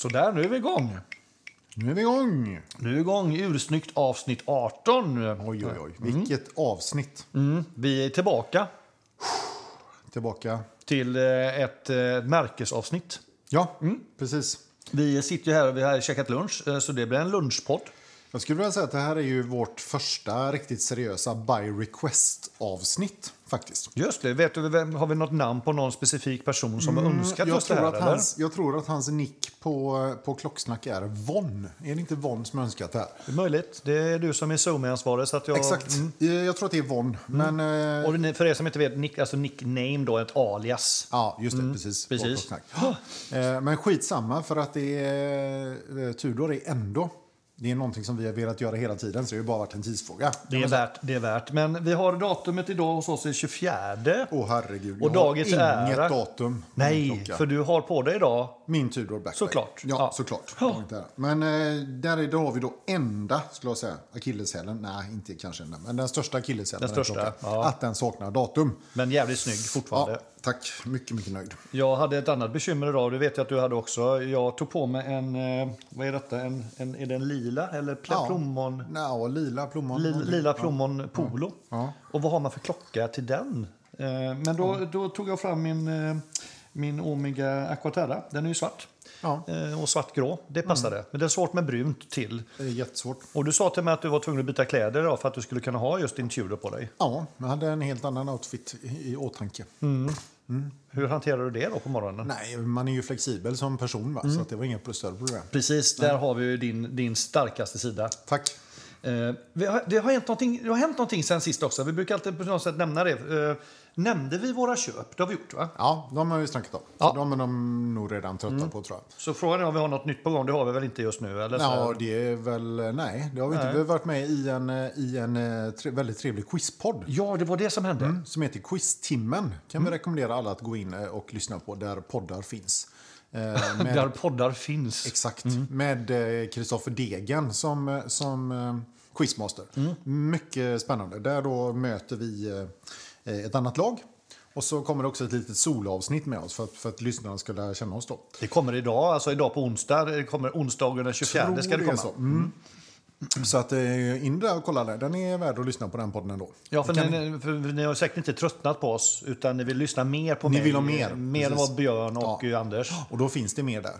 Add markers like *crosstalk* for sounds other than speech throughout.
Så där, nu är vi igång. Nu är vi igång! Nu är vi igång. Ursnyggt avsnitt 18. Oj, oj, oj. Vilket avsnitt. Mm, vi är tillbaka Tillbaka. till eh, ett eh, märkesavsnitt. Ja, precis. Vi sitter ju här och vi har käkat lunch, eh, så det blir en lunchpodd. Jag skulle vilja säga att det här är ju vårt första riktigt seriösa by request-avsnitt faktiskt. Just det. Vet du, har vi något namn på någon specifik person som har önskat Mm, Jag just det tror, här? att eller? hans, jag tror att hans nick på, på Klocksnack är Von. Är det inte Von som har önskat det här? Det är möjligt. Det är du som är SoMe-ansvarig. Jag, Exakt. Mm. Eh, Jag tror att det är Von. Men... eh, Och för er som inte vet, nick, alltså nickname då, ett alias. Ja, just det. Precis. på precis. Klocksnack. *gasps* Eh, Men skitsamma, för att det är, Tudor är ändå... Det är någonting som vi har velat göra hela tiden, så det har bara varit en tidsfråga. Det är, värt, det är värt. Men vi har datumet idag hos oss är 24. Åh herregud, Och jag har inget ära. datum. Nej, för du har på dig idag. Min Tudor Black Såklart. Ja, Ja. såklart. Ja. Men eh, där, är, där har vi då enda, skulle jag säga, akilleshälen. Nej, inte kanske enda, men den största akilleshälen. Den största, ja. Att den saknar datum. Men jävligt snygg fortfarande. Ja, tack. Mycket, mycket nöjd. Jag hade ett annat bekymmer idag, det vet jag att du hade också. Jag tog på mig en, eh, vad är detta, en, en, är det en lila eller Ja. plommon? Nå, lila plommon. Li, lila plommon polo. Ja. Och vad har man för klocka till den? Eh, Men då, då tog jag fram min, eh, min Omega Aquaterra. Den är ju svart. Ja. Eh, Och svartgrå. Det passade. Men det är svårt med brunt till. Det är jättesvårt. Och du sa till mig att du var tvungen att byta kläder idag för att du skulle kunna ha just din Tudor på dig. Ja, jag hade en helt annan outfit i, i åtanke. Hur hanterar du det då på morgonen? Nej, man är ju flexibel som person, va? så att det var plus större problem. Precis, där har vi ju din, din starkaste sida. Tack. Eh, vi har, det, har hänt någonting, det har hänt någonting sen sist också. Vi brukar alltid på något sätt nämna det. Eh, nämnde vi våra köp? Det har vi gjort va? Ja, de har vi snackat om. Ja. De är de nog redan trötta på, tror jag. Så frågan är om vi har något nytt på gång. Det har vi väl inte just nu? Eller? Ja, det är väl... Nej, det har vi inte. Vi har varit med i en, eh, i en eh, tre, väldigt trevlig quizpodd. ja, det var det som hände. Som heter Quiztimmen. Kan vi rekommendera alla att gå in eh, och lyssna på, där poddar finns. Eh, *laughs* med, Där poddar finns. Exakt. Med eh, Kristoffer Degen som, eh, som eh, quizmaster. Mycket spännande. Där då möter vi eh, ett annat lag. Och så kommer det också ett litet solavsnitt med oss för att, för att lyssnarna ska lära känna oss. Då. Det kommer idag, alltså idag på onsdag. Det kommer onsdagen den 24 Tror ska det komma. Så, mm. Så att, eh, in där och kolla där. Den är värd att lyssna på den podden ändå. Ja, för, Kan- ni, för ni har säkert inte tröttnat på oss, utan ni vill lyssna mer på Ni mig. vill ha mer, Mer vad Björn och Ja. Anders. Och då finns det mer där.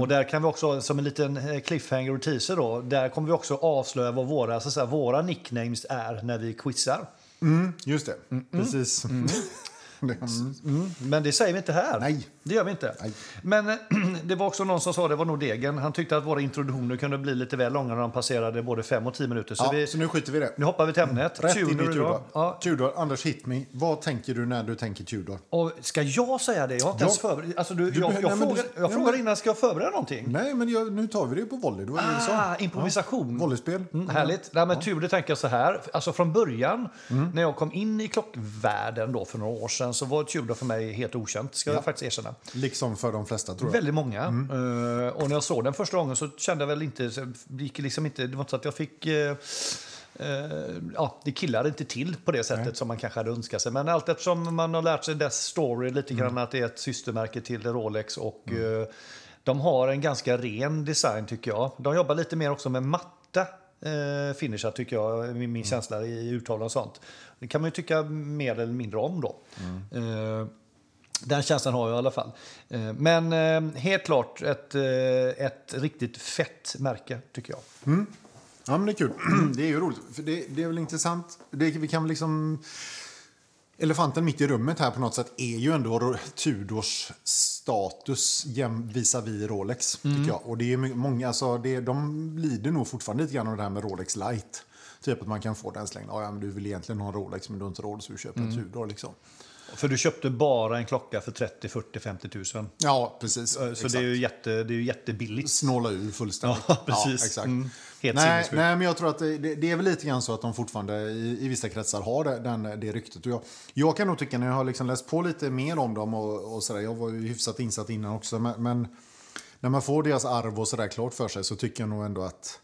Och där kan vi också, som en liten eh, cliffhanger och teaser då, där kommer vi också avslöja vad våra, så säga, våra nicknames är när vi quizar. Just det, precis. *laughs* Det- mm. Men det säger vi inte här. Nej. Det gör vi inte. Nej. Men eh, *clears throat* det var också någon som sa, det var nog Degen, han tyckte att våra introduktioner kunde bli lite väl långa när de passerade både fem och tio minuter. Så Ja, vi, så nu skiter vi det. nu hoppar vi till ämnet. Rätt in i Tudor Tudor. Ja. Tudor, Anders hit me. Vad tänker du när du tänker Tudor? Och ska jag säga det? Jag har inte Ja. ens förberett. Alltså, du, Du jag, jag, frågar, du- jag ja, frågar innan, ska jag förbereda någonting? Nej, men jag, nu tar vi det på volley. Det var jag. Ah, improvisation. Volleyspel. Mm, härligt. Nej, men Tudor tänker jag så här. Alltså från början, Mm. när jag kom in i klockvärlden då för några år sedan, så var Tudor för mig helt okänt, ska jag faktiskt erkänna. Liksom för de flesta, tror jag. Väldigt många. Mm. Eh, och när jag såg den första gången så kände jag väl inte, så gick liksom inte, det var inte så att jag fick eh, eh, ja, det killade inte till på det sättet som man kanske hade önskat sig. Men allt eftersom man har lärt sig dess story lite grann, att det är ett systermärke till Rolex och eh, de har en ganska ren design tycker jag. De jobbar lite mer också med matta eh, finisher tycker jag, min, min känsla i urtal och sånt. Det kan man ju tycka mer eller mindre om då. Eh, den känslan har jag i alla fall. Eh, Men eh, helt klart ett, eh, ett riktigt fett märke, tycker jag. Ja, men det är kul. *clears throat* det är ju roligt. För det, det är väl intressant. Det, vi kan liksom... Elefanten mitt i rummet här på något sätt är ju ändå Tudors status visavi Rolex. Tycker jag. Och det är många, alltså det, de lider nog fortfarande lite grann av det här med Rolex Light. Typ att man kan få den slängd. Ja, men du vill egentligen ha en Rolex men du har inte råd så du köper en Tudor. Liksom. För du köpte bara en klocka för 30, 40, 50 tusen. Ja, precis. Så Exakt. det är ju jätte, det är ju jättebilligt. Snåla ur fullständigt. Ja, *laughs* precis. exakt. Mm. Helt Nej, nej, men jag tror att det, det, det är väl lite grann så att de fortfarande i, i vissa kretsar har det, den, det ryktet. Och jag, jag kan nog tycka, när jag har liksom läst på lite mer om dem och, och sådär, jag var ju hyfsat insatt innan också, men, men när man får deras arv och sådär klart för sig så tycker jag nog ändå att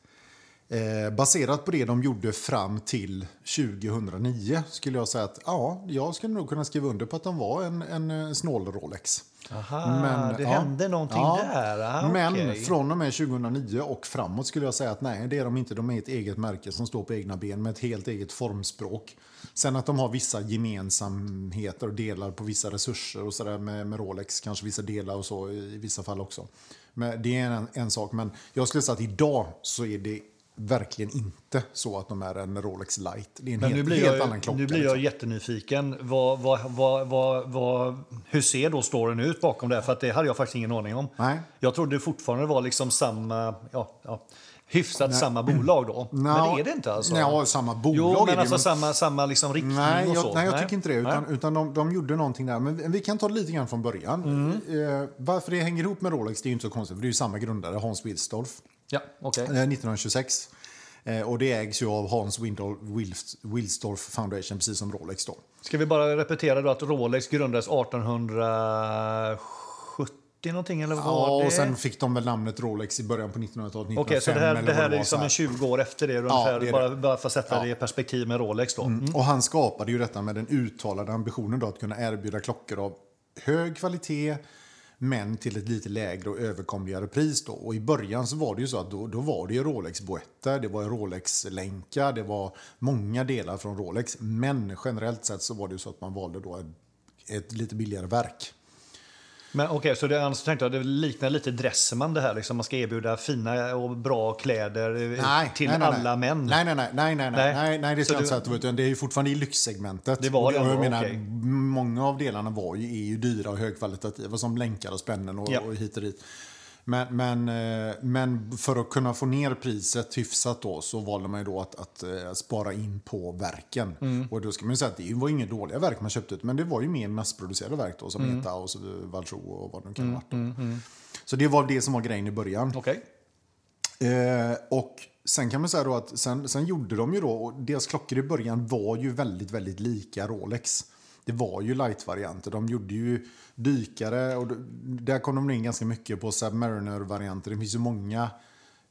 Eh, baserat på det de gjorde fram till 2009 skulle jag säga att ja, jag skulle nog kunna skriva under på att de var en, en eh, snål Rolex. Aha, men, det ja, hände någonting ja, där. Ah, men okay. från och med 2009 och framåt skulle jag säga att nej, det är de inte. De är ett eget märke som står på egna ben med ett helt eget formspråk. Sen att de har vissa gemensamheter och delar på vissa resurser och sådär med, med Rolex, kanske vissa delar och så i vissa fall också. Men det är en, en sak, men jag skulle säga att idag så är det verkligen inte så att de är en Rolex Light. Det är en Men helt, nu blir helt jag, annan klocka. Nu blir jag liksom. jättenyfiken. Vad, vad, vad, vad, hur ser då storyn ut bakom det? För att det hade jag faktiskt ingen aning om. Nej. Jag trodde det fortfarande var liksom samma, ja, ja, hyfsat samma bolag då. Nå, men det är det inte alltså? Nej, samma bolag jo, men alltså men... samma, samma liksom riktning Nej, och jag, så? nej, jag tycker inte det. Utan, Nej. utan de, de gjorde någonting där. Men vi kan ta det lite grann från början. Mm. Eh, varför det hänger ihop med Rolex det är ju inte så konstigt. För det är ju samma grundare, Hans Wilsdorf. Ja, okej. Eh, 1926. Eh, och det ägs ju av Hans Wilsdorf Foundation, precis som Rolex då. Ska vi bara repetera då att Rolex grundades 1870 någonting eller vad Ja, var det? och sen fick de väl namnet Rolex i början på 1900-talet, 1905 Okej, så det här, det här är liksom en 20 år efter det ungefär, det är bara, det. bara för att sätta Ja. det i perspektiv med Rolex då. Mm. Och han skapade ju detta med den uttalade ambitionen då att kunna erbjuda klockor av hög kvalitet men till ett lite lägre och överkomligare pris. Då. Och I början så var det ju så att då, då var det ju Rolex-boetter, det var Rolex-länkar, det var många delar från Rolex. Men generellt sett så var det ju så att man valde då ett, ett lite billigare verk. Men okej, så det, alltså, tänkte jag, det liknar lite Dressman det här, liksom man ska erbjuda fina och bra kläder eh, Nej, till nej, nej, alla män. Nej, nej, nej, nej, nej, Nej. nej, nej, det ska jag inte säga utan det är ju fortfarande i lyxsegmentet. Det var det och jag menar, okej. Många av delarna var ju, är ju dyra och högkvalitativa som länkar och spännen och, Ja. och hit och dit. Men, men, eh, men för att kunna få ner priset hyfsat då så valde man ju då att, att eh, spara in på verken. Mm. Och då ska man ju säga att det var inga dåliga verk man köpte ut, men det var ju mer massproducerade verk då som Mm. ETA och Valjoux och vad de kan ha varit. Då. Så det var det som var grejen i början. Okej. Eh, och sen kan man säga då att sen, sen gjorde de ju då, och deras klockor i början var ju väldigt, väldigt lika Rolex. Det var ju light-varianter. De gjorde ju dykare och där kom de in ganska mycket på Submariner-varianter. Det finns ju många,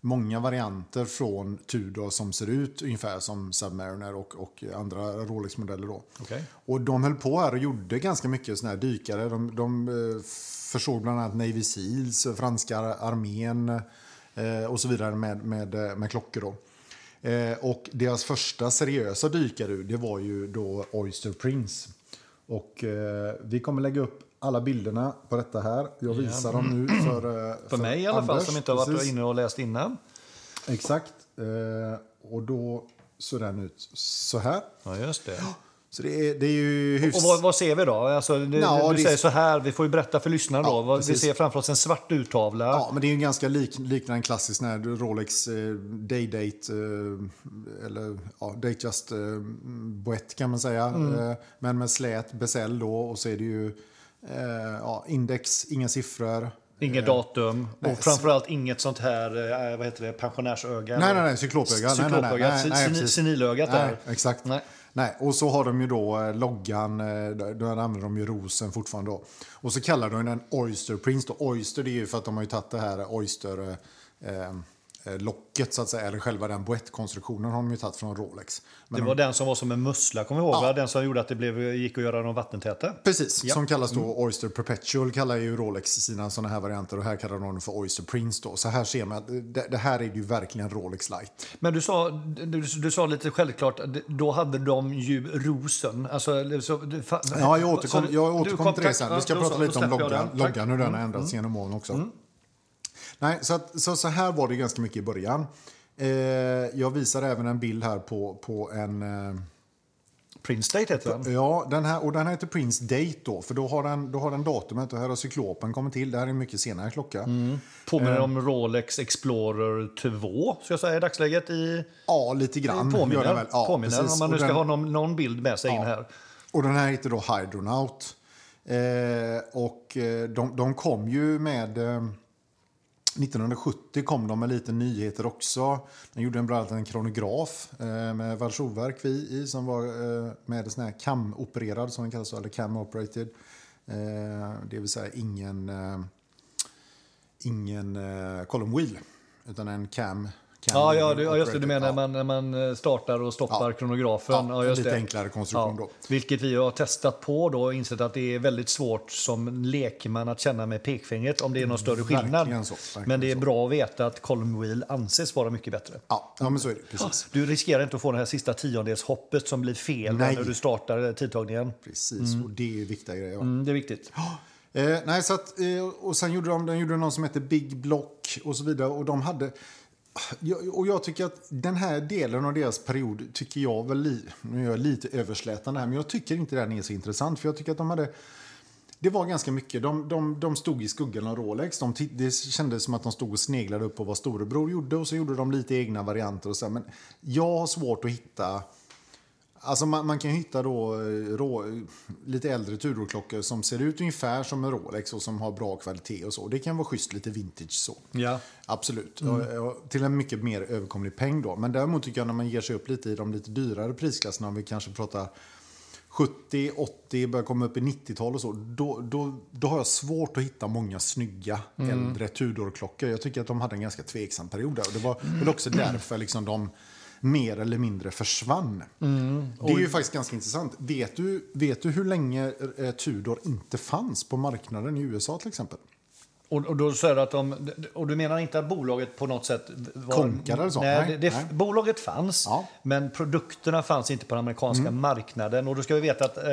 många varianter från Tudor som ser ut ungefär som Submariner och, och andra Rolex-modeller då. Okej. Och de höll på här och gjorde ganska mycket såna här dykare. De, de eh, försåg bland annat Navy Seals, franska armén eh, och så vidare med, med, eh, med klockor. Då. Eh, och deras första seriösa dykare det var ju då Oyster Prince. Och eh, vi kommer lägga upp alla bilderna på detta här. Jag visar dem nu för, eh, För mig i alla fall som inte har varit Precis. inne och läst innan. Exakt. Eh, och då ser den ut så här. Ja, just det. Så det är, det är ju Och hyfsat... vad, vad ser vi då? Alltså, det, Ja, du det- säger så här, vi får ju berätta för lyssnarna då. Ja, vi precis. ser framför oss en svart urtavla. Ja, men det är ju ganska lik, liknande en klassisk när Rolex eh, Day-Date, eh, eller ja, Datejust eh, boett kan man säga. Mm. Eh, men med slät bezel då och så är det ju eh, ja, index, inga siffror. Inget datum nej, och framförallt inget sånt här eh, vad heter det, pensionärsöga. Nej, nej, nej, cyklopöga. Nej, nej, nej, nej, senilögat där. exakt. Nej. Nej. och så har de ju då eh, loggan, eh, då använder de ju rosen fortfarande. Då. Och så kallar de den Oyster Prince. Då. Oyster det är ju för att de har ju tagit det här Oyster... Eh, eh locket så att säga, eller själva den boettkonstruktionen har de ju tagit från Rolex. Men Det var den som var som en mussla, kommer ihåg? Ja. va? Den som gjorde att det blev, gick att göra dem vattentäta. Precis, Ja. som kallas då Oyster Perpetual kallar ju Rolex sina sådana här varianter och här kallar de den för Oyster Prince då. Så här ser man att det, det här är ju verkligen Rolex Light. Men du sa, du, du sa lite självklart, då hade de ju rosen. Alltså, så, fa- Ja, jag återkom, så- jag du återkom kom- till det sen. Vi ska prata lite om loggan. Mm. loggan hur den har ändrats genom åren också. Nej, så, att, så, så här var det ganska mycket i början. Eh, jag visar även en bild här på, på en... Eh, Prince Date heter den. ja, den här, och den här heter Prince Date då, för då har den, då har den datumet och här har cyklopen kommit till. Det här är en mycket senare klocka. Påminner Eh. om Rolex Explorer 2, ska jag säga i dagsläget. I, Ja, lite grann. gör den påminner, väl. Ja, påminner precis. om man nu ska den- ha någon, någon bild med sig in här. Och den här heter då Hydronaut. Eh, och eh, de, de kom ju med... Eh, 1970 kom de med lite nyheter också. De gjorde bland annat en kronograf eh, med Valjoux-verk i, som var eh, med en sån här cam-opererad, som den kallas, eller cam-operated. Eh, det vill säga ingen, ingen column wheel, utan en cam Ja, ja, du, ja, just det. Du menar när man, när man startar och stoppar Ja. kronografen. Ja, just lite det. enklare konstruktion då. Vilket vi har testat på då och insett att det är väldigt svårt som lekman att känna med pekfingret om det är någon större skillnad. Så, Men det är bra att veta att column wheel anses vara mycket bättre. Ja, ja men så är det. Precis. Du riskerar inte att få det här sista tiondels hoppet som blir fel Nej. när du startar tidtagningen. Precis, och det är viktiga grejer. Mm, det är viktigt. Eh, nej, så att, eh, och sen gjorde de, de gjorde någon som heter Big Block och så vidare. Och de hade... Och jag tycker att den här delen av deras period tycker jag väl... Nu är jag lite överslätande här, men jag tycker inte den är så intressant. För jag tycker att de hade... Det var ganska mycket. De, de, de stod i skuggan av Rolex. De, det kändes som att de stod och sneglade upp på vad storebror gjorde. Och så gjorde de lite egna varianter. Och så, men jag har svårt att hitta... Alltså man, man kan hitta då, eh, rå, lite äldre Tudor-klockor som ser ut ungefär som en Rolex och som har bra kvalitet och så. Det kan vara schysst, lite vintage så. Ja. Absolut. Ja, ja, Till en mycket mer överkomlig peng då. Men däremot tycker jag när man ger sig upp lite i de lite dyrare prisklasserna, om vi kanske pratar 70, 80, börjar komma upp i 90-tal och så, då, då, då har jag svårt att hitta många snygga äldre Tudor-klockor. Jag tycker att de hade en ganska tveksam period där. Och det var väl också därför liksom de mer eller mindre försvann. Det är ju faktiskt ganska intressant. Vet du, vet du hur länge eh, Tudor inte fanns på marknaden i USA till exempel? Och, och då säger du att de, och du menar inte att bolaget på något sätt var... Konkade eller så? Nej, Nej, det, nej. bolaget fanns, Ja. men produkterna fanns inte på den amerikanska marknaden. Och då ska vi veta att eh.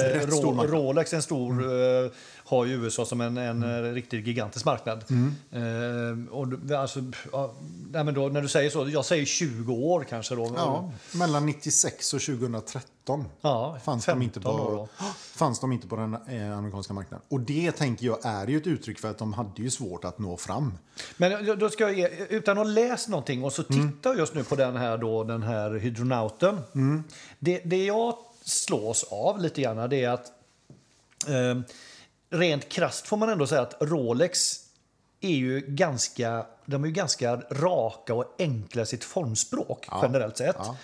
Rolex är en stor, eh, har ju USA som en, en eh, riktigt gigantisk marknad. Eh, och alltså, ja, nej, men då, när du säger så, jag säger 20 år kanske då. Ja, mellan 96 och 2013 Ja, fanns, de inte 15 år på, fanns de inte på den eh, amerikanska marknaden. Och det tänker jag är ju ett uttryck för att de hade ju svårt att nå fram. Men då ska jag ge, utan att ha läst någonting och så Mm. tittar jag just nu på den här, då, den här hydronauten. Mm. Det, det jag slås av lite grann det är att eh, rent krasst får man ändå säga att Rolex är ju ganska, de är ju ganska raka och enkla i sitt formspråk generellt sett. Ja.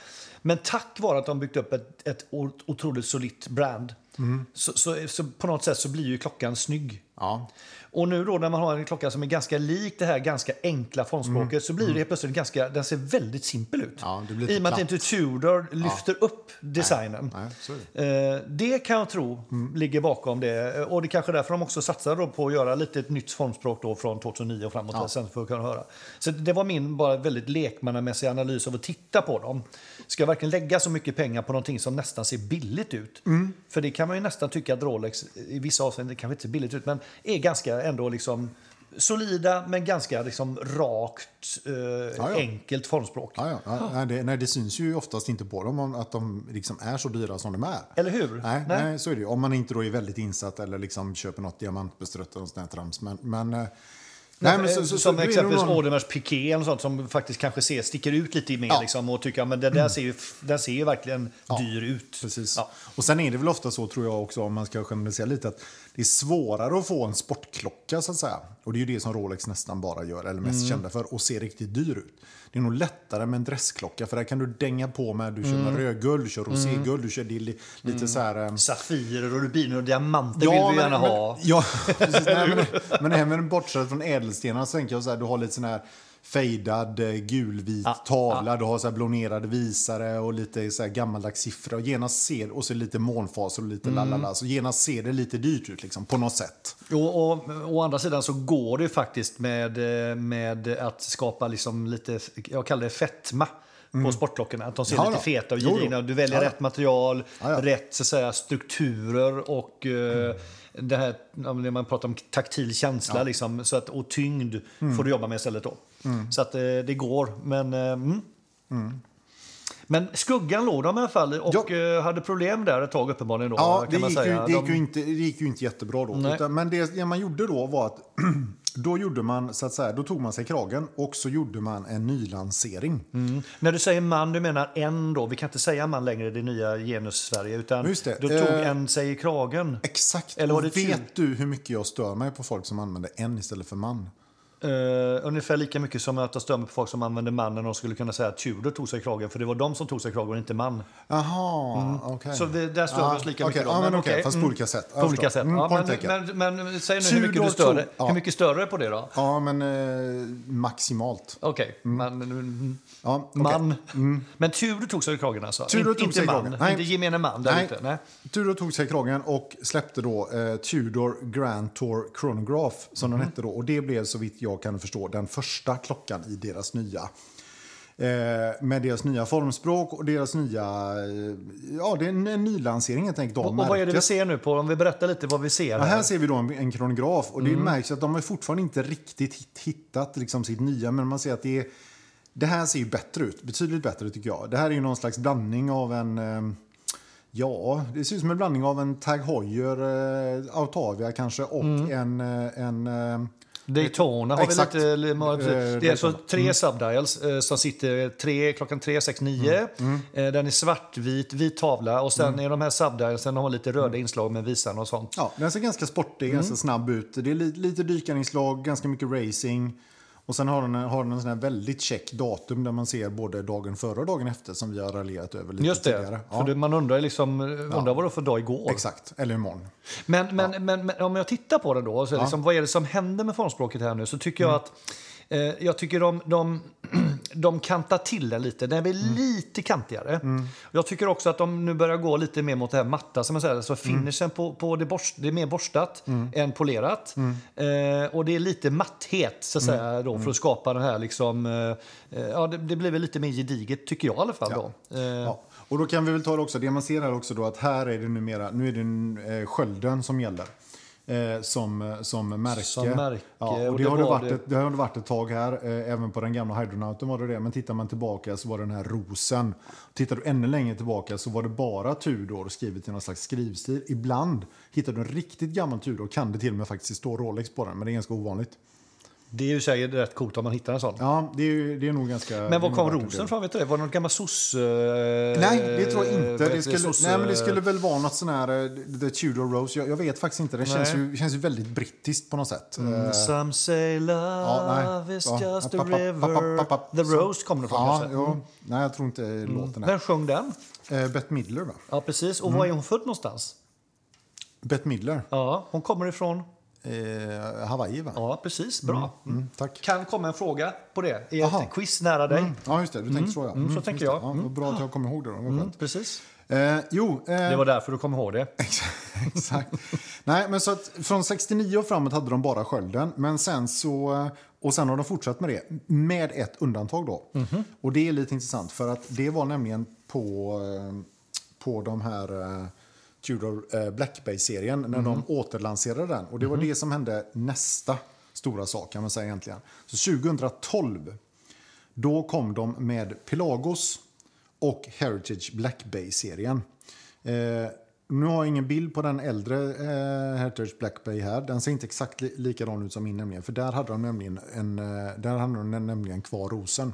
Men tack vare att de byggt upp ett, ett otroligt solitt brand Mm. så, så, så på något sätt så blir ju klockan snygg. Ja, Och nu då när man har en klocka som är ganska lik det här ganska enkla formspråket så blir det helt plötsligt ganska, den ser väldigt simpel ut. Mm. Ja, I och med att inte Tudor lyfter upp designen. nej, är det. Eh, det kan jag tro ligger bakom det. Och det är kanske därför de också satsar då på att göra lite ett nytt formspråk då från 2009 och framåt. Sen för att kunna höra. Så det var min bara väldigt lekmannamässiga analys av att titta på dem. Ska jag verkligen lägga så mycket pengar på någonting som nästan ser billigt ut? Mm. För det kan man ju nästan tycka att Rolex i vissa avseenden kanske inte ser billigt ut, men är ganska ändå liksom solida men ganska liksom rakt, eh, ja. enkelt formspråk. ja, ja. ja nej, det, nej, det syns ju oftast inte på dem att de liksom är så dyra som de är. Eller hur? Nej, nej. så är det ju. Om man inte då är väldigt insatt eller liksom köper något diamantbestrött och sånt trams. Men, men, eh, nej, men så, så, så, som nog exempelvis någon- Audemars Piqué eller sånt som faktiskt kanske ser, sticker ut lite mer Ja. liksom, och tycker att men det där ser ju, den ser ju verkligen dyr ut. Precis. Ja. Och sen är det väl ofta så, tror jag också, om man ska generalisera lite, att det är svårare att få en sportklocka, så att säga. Och det är ju det som Rolex nästan bara gör, eller Mm. mest kända för, och ser riktigt dyr ut. Det är nog lättare med en dressklocka, för där kan du dänga på med, du kör Mm. rödguld, du kör roséguld, du kör det lite så här... eh, Safirer och rubiner och diamanter vill vi gärna men, ha. Ja, *laughs* precis. Nej, men, men även bortsett från ädelstenar så tänker jag så här, du har lite sån här fejdad eh, gulvit Ja, tavla, du har så här blånerade visare och lite så här gammaldags siffror. Och genast ser, och så lite månfaser och lite Mm. lalala. Så genast ser det lite dyrt ut liksom, på något sätt. Och, och, å andra sidan så går det faktiskt med, eh, med att skapa liksom lite, jag kallar det fetma på sportklockorna. Att de ser Mm. Ja, lite feta och gedigna. Du väljer Ja, rätt material, Ja, rätt så säga, strukturer och eh, det här när man pratar om taktil känsla liksom, så att, och tyngd Mm. får du jobba med istället då. Så att eh, det går. Men, eh, mm. men skuggan låg de i alla fall och eh, hade problem där ett tag uppenbarligen. Då, Ja, det gick, ju, det, gick ju inte, det gick ju inte jättebra då. Utan, men det, det man gjorde då var att *clears throat* då gjorde man så att säga, då tog man sig kragen och så gjorde man en nylansering. Mm. När du säger man, du menar en då? Vi kan inte säga man längre i det nya genus-Sverige. Utan Just det. du tog Eh, en sig i kragen. Exakt. Eller var det vet du hur mycket jag stör mig på folk som använder en istället för man? Uh, ungefär lika mycket som att jag stör mig på folk som använder man när de skulle kunna säga att Tudor tog sig kragen. För det var de som tog sig kragen inte man. Jaha, okej. Så vi, där stör vi Ah, oss lika okej. mycket. Ja, men okej, fast på mm. olika sätt. På olika sätt. Mm, ja, men, men, men säg nu hur mycket, du stör ja. hur mycket stör du på det då? Ja, men eh, maximalt. Okej, man, mm, Ja, man. Men Tudor tog sig kragen alltså? Tudor tog inte sig man, kragen. Inte gemene man där Nej. ute? Nej. Tudor tog sig kragen och släppte då eh, Tudor Grand Tour Chronograph, som den hette då. Och det blev så vitt jag kan förstå den första klockan i deras nya. Eh, med deras nya formspråk och deras nya... Eh, ja, det är en, en nylansering helt enkelt Och, vad är det vi ser nu på? Om vi berättar lite vad vi ser här. här ser vi då en, en kronograf och det Mm. märks att de har fortfarande inte riktigt hit- hittat liksom sitt nya, men man ser att det är, det här ser ju bättre ut, betydligt bättre tycker jag. Det här är ju någon slags blandning av en, eh, ja, det ser ut som en blandning av en Tag Heuer, Autavia kanske och en, eh, en eh, Daytona har Exakt. vi lite... li- Eh, Det är alltså tre subdials eh, som sitter tre, klockan 3, 6, 9. Mm. Eh, Den är svartvit, vit tavla och sen är de här subdialsen de har lite röda inslag med visan och sånt. Ja, den ser ganska sportig, Mm. ganska snabb ut. Det är lite, lite dykarinslag, ganska mycket racing. Och sen har den, har den en sån här väldigt check datum där man ser både dagen före och dagen efter som vi har raljerat över lite Just det, tidigare. för Ja, det, man undrar, liksom, undrar vad det var för dag igår. Exakt, eller imorgon. Men, men, men, men om jag tittar på den då, så liksom, vad är det som händer med formspråket här nu? Så tycker Mm. jag att eh, jag tycker de, de, *clears throat* de kantar till den lite. Den blir Mm. lite kantigare. Jag tycker också att de nu börjar gå lite mer mot det här matta. Som jag säger, så Mm. finishen på, på det, borst, det är mer borstat än polerat. Mm. Eh, och det är lite matthet så att säga, då, för att skapa den här liksom, eh, eh, ja, det, det blir väl lite mer gediget tycker jag i alla fall. Då. Eh, Ja. Och då kan vi väl ta det också, det man ser här också då att här är det numera, nu är det eh, skölden som gäller. Eh, som, som märke. Som märke, Ja, och och det, det har det, var varit det- Ett, det har det varit ett tag här, eh, även på den gamla Hydronauten var det det. Men tittar man tillbaka så var det den här rosen. Tittar du ännu längre tillbaka så var det bara Tudor skrivet i någon slags skrivstil. Ibland hittar du en riktigt gammal Tudor kan det till och med faktiskt stå Rolex på den, men det är ganska ovanligt. Det är ju sig rätt coolt om man hittar en sån. Ja, det är, ju- det är nog ganska... Men var kom rosen ifrån? Vet du det? Var det någon gammal soc... Nej, det tror jag inte. Det skulle, soc, nej, men det skulle väl vara något sån här eh, The Tudor Rose. Jag, jag vet faktiskt inte. Det känns ju, känns ju väldigt brittiskt på något sätt. Eh, Some say love Ja, is Ja. just a papp, papp, river. The Rose kom det från Ja, kanske? jo. Nej, jag tror inte låten är. Vem sjöng den? Eh, Bette Midler, va? Ja, precis. Och Mm. var är hon född någonstans? Bette Midler. Ja, hon kommer ifrån... Eh, Hawaii, va? Ja, precis. Bra. Mm, tack. Kan komma en fråga på det i ett quiz nära dig. Mm. Ja, just det. Du tänker så, ja. mm, så tänker jag. Ja, bra att jag kommer ihåg det. Då. Mm, skönt. precis. Eh, jo, eh, Det var därför du kom ihåg det. *laughs* Exakt. Nej, men så att från 69 och framåt hade de bara skölden. Men sen så... Och sen har de fortsatt med det, med ett undantag då. Mhm. Och det är lite intressant för att det var nämligen på, eh, på de här eh, Tudor eh, Black Bay-serien när Mhm. de återlanserade den. Och det var det som hände nästa stora sak kan man säga egentligen. Så 2012 då kom de med Pelagos och Heritage Black Bay-serien. Eh, nu har jag ingen bild på den äldre eh, Heritage Black Bay här. Den ser inte exakt li likadan ut som min nämligen. För där hade de nämligen, en, eh, där hade de nämligen kvar rosen.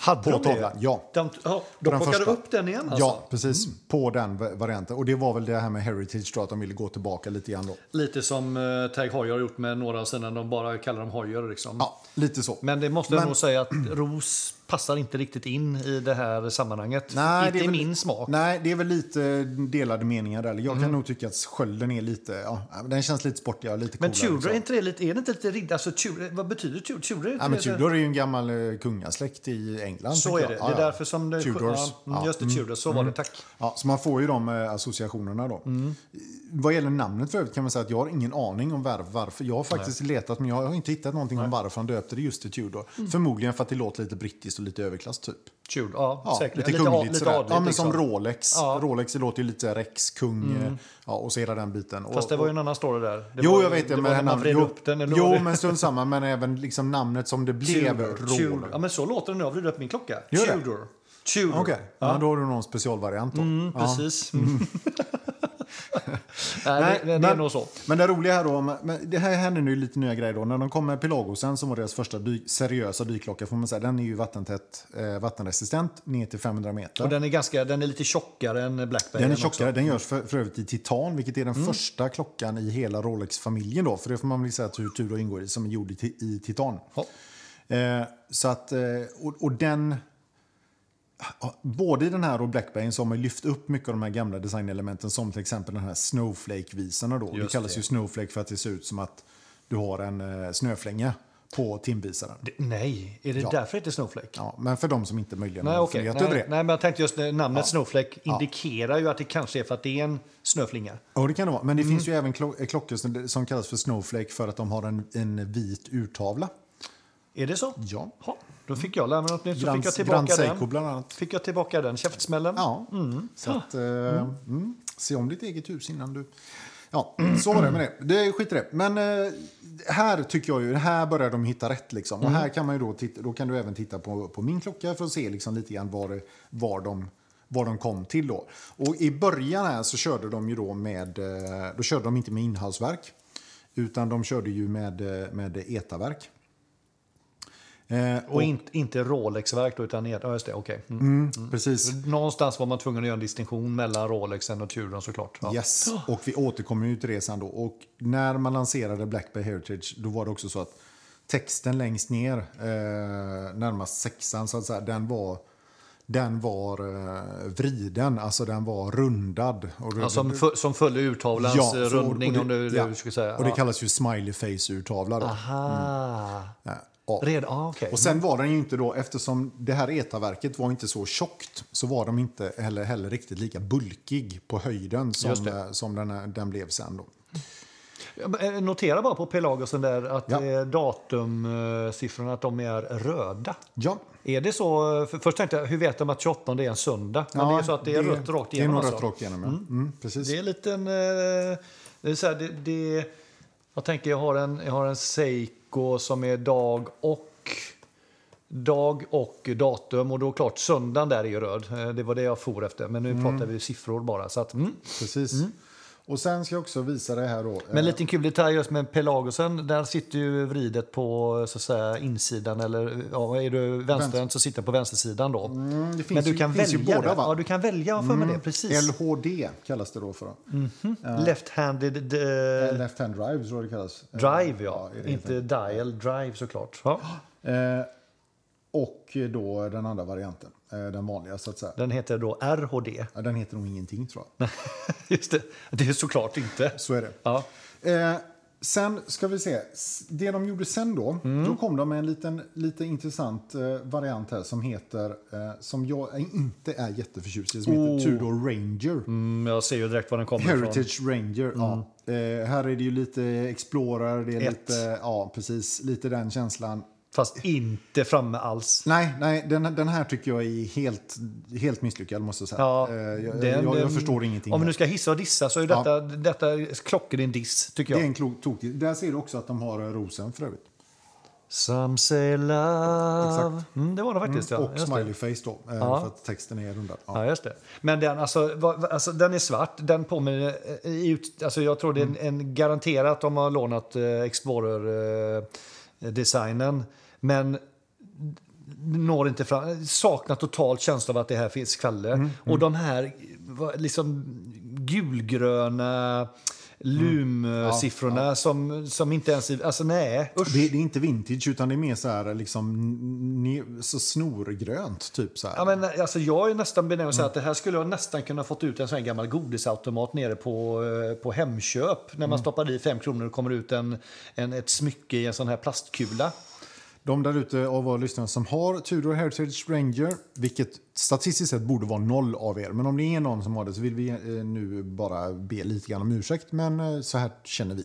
Hade På de det? tavlan, ja. De, På de den plockade första. upp den igen alltså? Ja, precis. På den va- varianten. Och det var väl det här med Heritage då, att de ville gå tillbaka lite grann då. Lite som uh, Tag Heuer har gjort med några av sina, de bara kallar dem Heuer liksom. Ja, lite så. Men det måste jag Men- nog säga att ros passar inte riktigt in i det här sammanhanget. Nej, inte det är i min smak. Nej, det är väl lite delade meningar där. Jag Mm. kan nog tycka att skölden är lite, ja, den känns lite sportigare lite Men coolare. Tudor, är liksom. inte det lite, är det inte lite ridd, alltså, Tudor, vad betyder Tudor? Tudor är Ja, men Tudor är ju en gammal eh, kungasläkt i England. Så är det. jag. Det är därför som det... Tudors. Ja, mm, just det, Tudor. Så var det, tack. Ja, så man får ju de eh, associationerna då. Mm. Vad gäller namnet för övrigt kan man säga att jag har ingen aning om var, varför. Jag har faktiskt letat men jag har inte hittat någonting om varför han döpte det just till Tudor. Mm. Förmodligen för att det låter lite brittiskt och lite överklass typ. Tudor, ja, Ja, säkert. lite lite, kungligt lite sådär. adligt. Ja, men liksom. som Rolex. Ja. Mm. Rolex låter ju lite Rex, kung eh, ja, och så hela den biten. Fast och, det var ju en annan story där. Det Jo, var, jag vet det. det men man vred upp den. Eller jo men strunt samma. Men även liksom namnet som det blev, Tudor. Ja, men så låter det när jag vrider upp min klocka. Gör? Tudor. Tudor. Okej, ja. då har du någon specialvariant då. Mm, precis. *laughs* Nej, det, det är men, nog så. Men det roliga här då, men det här händer nu lite nya grejer då. När de kom med Pelagosen som var deras första dy seriösa dykklocka får man säga. Den är ju vattentätt, eh, vattenresistent ner till 500 meter. Och den är, ganska, den är lite tjockare än Blackberry. Den är tjockare, den görs för, för övrigt i titan, vilket är den Mm. första klockan i hela Rolex-familjen då. För det får man väl säga att Tudor ingår i, som är gjord i, i titan. Ja. Eh, så att, eh, och, och den... ja, Både i den här och Blackberry så har man lyft upp mycket av de här gamla designelementen som till exempel den här Snowflake-visarna. Då. Det kallas det. ju Snowflake för att det ser ut som att du har en eh, snöflänga på timvisaren. Det- Nej, är det Ja. därför det heter Snowflake? Ja, men för de som inte möjligen Nej, har okej. funderat Nej, över nej, det. men jag tänkte just namnet Snowflake indikerar ju att det kanske är för att det är en snöflinga. Ja, det kan det vara. Men det Mm. finns ju även eh, klockor som, som kallas för Snowflake för att de har en, en vit urtavla. Är det så? Ja. Ja, då fick jag lära mig något nytt. Så Grand, fick jag tillbaka den. bland annat. Fick jag tillbaka den käftsmällen. Ja, så att, eh, mm. se om ditt eget hus innan du... Ja, så var det med det. Det skiter det. Men eh, här tycker jag ju, här börjar de hitta rätt liksom. Och här kan man ju då titta, då kan du även titta på, på min klocka för att se liksom lite grann var, var, de, var de kom till då. Och i början här så körde de ju då med, eh, då körde de inte med inhalsverk. Utan de körde ju med, eh, med ETA-verk. Eh, Och in, inte Rolex-verk då, utan ja, just det, okej. Mm. mm, Precis. Någonstans var man tvungen att göra en distinktion mellan Rolexen och Turon såklart. Ja. Yes, och vi återkommer ju till det sen då. Och när man lanserade Blackberry Heritage då var det också så att texten längst ner, eh, närmast sexan så att säga, den var, den var eh, vriden, alltså den var rundad. Och Ja, som, som följer urtavlans Ja, eh, så- och rundning det- om du, ja. du skulle säga. Och det kallas ju smiley face-urtavla. Aha. Ja, ja. Redan, ah, okej. Och sen var den ju inte då, eftersom det här ETA-verket var inte så tjockt, så var de inte heller, heller riktigt lika bulkig på höjden som, det. eh, som den, den blev sen då. Ja, eh, Notera bara på Pelagosen där att Ja. eh, datumsiffrorna att de är röda. Ja, Är det så? För först tänkte jag, hur vet de att 28 är en söndag? Men det är så att det är rött rakt igenom. Det är nog alltså. rakt igenom, ja. Mm, precis. Det är en liten... Eh, det är så här, det, det, jag tänker, jag har, en, jag har en Seiko som är dag och dag och datum. Och då klart, söndagen där är ju röd. Eh, Det var det jag for efter. Men nu Mm. pratar vi siffror bara. Så att, mm. precis. Och sen ska jag också visa det här då. Men Eh, en liten kul detalj just med Pelagosen. Där sitter ju vridet på så att säga, insidan. Eller ja, är du vänsterhänt så sitter på vänstersidan då. mm, det finns Men du ju, kan välja båda, det. Ja, du kan välja. För mig det. Precis. LHD kallas det då för. Left-handed eh, Left hand drive tror jag det kallas. Eh, drive, ja. det Inte dial drive såklart. Ja. Eh, och då den andra varianten, den vanliga så att säga. Den heter då RHD. Ja, den heter nog ingenting tror jag. *laughs* Just det. Det är såklart inte. Så är det. Ja. Eh, sen ska vi se. Det de gjorde sen då, Mm. då kom de med en liten, lite intressant eh, variant här som heter, eh, som jag inte är jätteförtjust i, som Oh. heter Tudor Ranger. Mm, jag ser ju direkt var den kommer ifrån. Heritage Ranger, ja. Eh, här är det ju lite Explorer, det är Mm. Ett. lite, ja precis, lite den känslan. Fast inte framme alls. Nej, nej den, den här tycker jag är helt, helt misslyckad måste jag säga. Ja, Eh, jag, den- jag, jag förstår ingenting. Om nu ska hissa och dissa så är Ja. detta, detta klockor en diss, tycker Det är jag. en klok tokig. Där ser du också att de har eh, rosen för övrigt. Some say love. Exakt. Mm, det var det faktiskt, ja. Och Just det. smiley face då, eh, Ja. för att texten är rundad. Ja. Ja, just det. Men den, alltså, vad- alltså, den är svart. Den påminner... eh, ut- Alltså, jag tror det är en, Mm. en garanterat att de har lånat eh, Explorer-designen. Men når inte fram. Saknar totalt känsla av att det här finns kvalle. Mm, Och de här liksom gulgröna lumsiffrorna som, som inte ens... Alltså nej, usch. Det, det är inte vintage utan det är mer så här liksom ne, så snorgrönt typ så här. Ja, men, alltså, jag är nästan benägen att säga att det här skulle jag nästan kunna fått ut en sån här gammal godisautomat nere på, eh, på Hemköp. När man stoppar i fem kronor och kommer ut en, en, ett smycke i en sån här plastkula. De där ute av våra lyssnare som har Tudor Heritage Ranger, vilket statistiskt sett borde vara noll av er, men om det är någon som har det så vill vi eh, nu bara be lite grann om ursäkt, men eh, så här känner vi.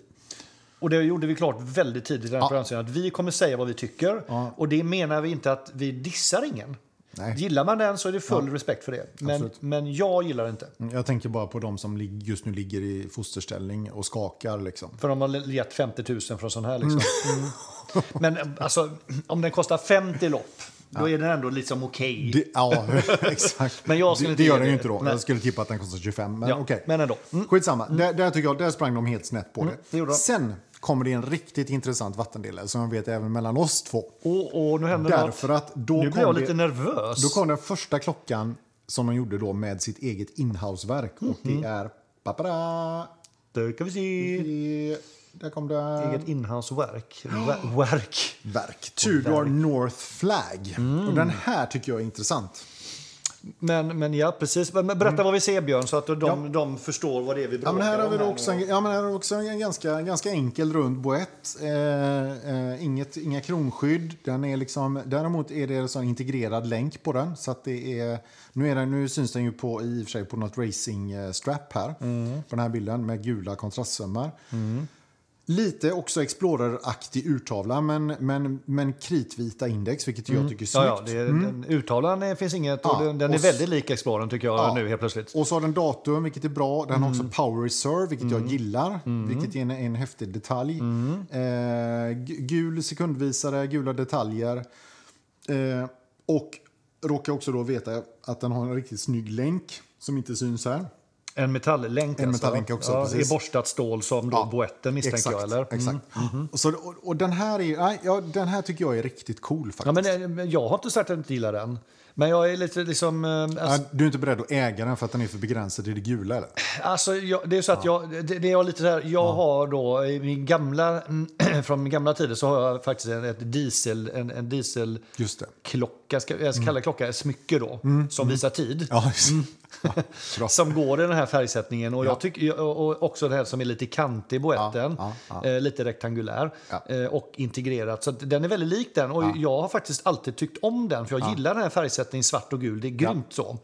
Och det gjorde vi klart väldigt tidigt i den programserien, att vi kommer säga vad vi tycker. Ja. Och det menar vi inte att vi dissar ingen. Nej. Gillar man den så är det full respekt för det. Men, Absolut. men jag gillar det inte. Mm, Jag tänker bara på de som just nu ligger i fosterställning och skakar liksom. För de har gett 50 000 för en sån här. Liksom. Mm. Men alltså, om den kostar 50 lopp då är den ändå liksom okej. Det, ja, *laughs* exakt. Men jag skulle det, det gör den ju det. inte då. Nej. Jag skulle tippa att den kostar 25. Men Ja, okej. men ändå. Mm. Skitsamma. Där, där tycker jag, där sprang de helt snett på det det. gjorde de. Sen kommer det en riktigt intressant vattendelare som jag vet även mellan oss två. Och, och nu händer Därför något. att då Nu blir jag det- lite nervös. Då kom den första klockan som de gjorde då med sitt eget inhouseverk. Och Mhm. det är... Papada, Då kan vi se. där kom det... Eget inhouseverk. *gasps* Ver- Verk. verk. Tudor North Flag. Mm. Och den här tycker jag är intressant. Men, men ja, precis. Men berätta vad vi ser, Björn, så att de, de förstår vad det är vi Ja, bråkar men här har vi om då här också, en, ja, men här har vi också en ganska, ganska enkel rund boett. Eh, eh, inget, inga kronskydd. Den är liksom, däremot är det en sån integrerad länk på den. Så att det är, nu, är den, nu syns den ju på, i och för sig på något racing-strap här. På den här bilden med gula kontrastsömmar. Lite också Explorer-aktig urtavla, men, men, men kritvita index, vilket jag tycker är snyggt. Ja, ja, är, den, uttalan är- finns inget Ja, den, den är väldigt lik Explorern tycker jag Ja. nu helt plötsligt. Och så har den datum, vilket är bra. Den har också power reserve, vilket jag gillar. Vilket är en, en häftig detalj. Eh, gu- gul sekundvisare, gula detaljer. Eh, och råkar också då veta att den har en riktigt snygg länk som inte syns här. En metalllänk En alltså. också, ja, precis. I borstat stål som då Ja, boetten misstänker exakt, jag, eller? Mm. Exakt. Och, så, och, och den här är, nej, ja, den här tycker jag är riktigt cool Ja, faktiskt. men, eh, jag har inte sagt att jag inte gillar den. Men jag är lite liksom... eh, Alltså, Ja, du är inte beredd att äga den för att den är för begränsad i det gula eller? Alltså, jag, det är så att jag, det, det är lite så här, jag har då i min gamla, *clears throat* från min gamla tider så har jag faktiskt en, ett diesel, en, en dieselklocka, Just det. ska, jag ska kalla klocka ett smycke då, som visar tid. Ja, just. *laughs* ja. Som går i den här färgsättningen och, jag tycker, och också det här som är lite kantig boetten, Ja, ja, Eh, lite rektangulär eh, och integrerat. Så den är väldigt lik den och jag har faktiskt alltid tyckt om den för jag gillar den här färgsättningen svart och gul, det är grymt så.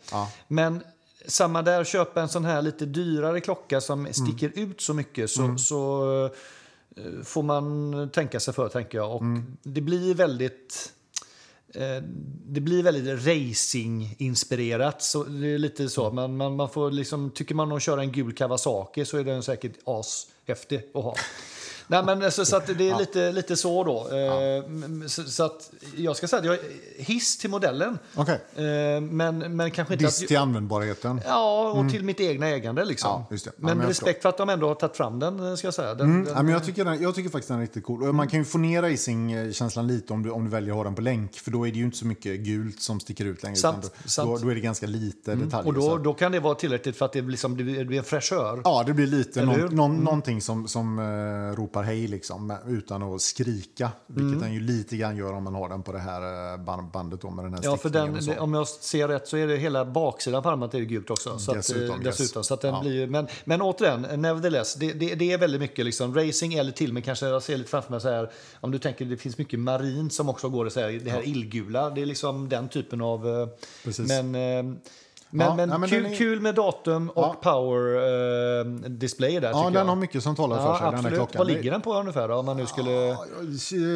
Men samma där, köpa en sån här lite dyrare klocka som sticker ut så mycket så, så eh, får man tänka sig för, tänker jag. Och det blir väldigt... eh, Det blir väldigt racing-inspirerat. Så det är lite så. Man, man, man får liksom, tycker man om att köra en gul Kawasaki så är den säkert ashäftig att ha. Nej, men så, så att det är lite, lite så då. Eh, m- Så, så att jag ska säga att jag är hiss till modellen. Okej. Eh, Men, men kanske inte... Diss till användbarheten. Ja, och till mitt egna ägande. Liksom. Ja. Ja, men men respekt för att de ändå har tagit fram den, ska jag säga. Den, Mm, den, ja, men jag, tycker den, jag tycker faktiskt den är riktigt cool. Och Man kan ju få ner racing-känslan lite om du, om du väljer att ha den på länk. För då är det ju inte så mycket gult som sticker ut längre. Sant, utan då, sant. Då, då är det ganska lite detaljer. och då, då kan det vara tillräckligt för att det blir, liksom, det blir en fräschör. Ja, det blir lite någon, någon, någonting som, som eh, ropar hej liksom, utan att skrika. Vilket den ju lite grann gör om man har den på det här eh, band- bandet då, med den här Ja, för den, det, om jag ser rätt så är det hela baksidan på armen är gult också. Så Dessutom, att, eh, yes. dessutom så att den Ja. blir, men, men återigen, nevertheless, det, det, det är väldigt mycket liksom racing eller till men kanske jag ser lite framför mig så här, om du tänker det finns mycket marint som också går i så här, det här illgula, det är liksom den typen av... eh, Precis. Men, eh, men, Ja, men, nej, men kul, den är- kul med datum och Ja. power eh, display där Ja, den jag. har mycket som talar för sig, den absolut. klockan. Vad ligger den på ungefär då, om man nu skulle...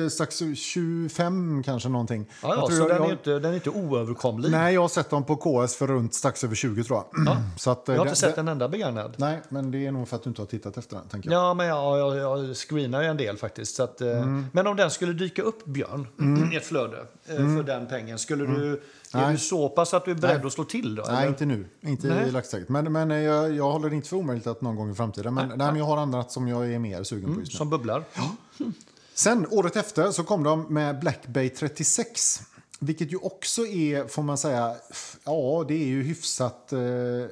Strax 25 kanske någonting. ja, Jag tror så jag- den, är jag- inte, den är inte oöverkomlig. Nej, jag har sett dem på KS för runt strax över 20 tror jag. *clears throat* Så att, eh, jag har det- inte sett det- en enda begagnad. Nej, men det är nog för att du inte har tittat efter den. Tänker jag. Ja, men jag, jag, jag screenar ju en del faktiskt. Så att, eh, Mm. Men om den skulle dyka upp, Björn, i ett flöde eh, för den pengen, skulle du, är Mm. Nej. du så pass att du är beredd Nej. att slå till då? Nej, eller? inte nu. Inte Nej. i dagsläget. Men, men jag, jag håller det inte för omöjligt att någon gång i framtiden. Men, nej, men jag har annat som jag är mer sugen på just nu. Som bubblar? Sen året efter så kom de med Black Bay 36. Vilket ju också är, får man säga, ja det är ju hyfsat, eh,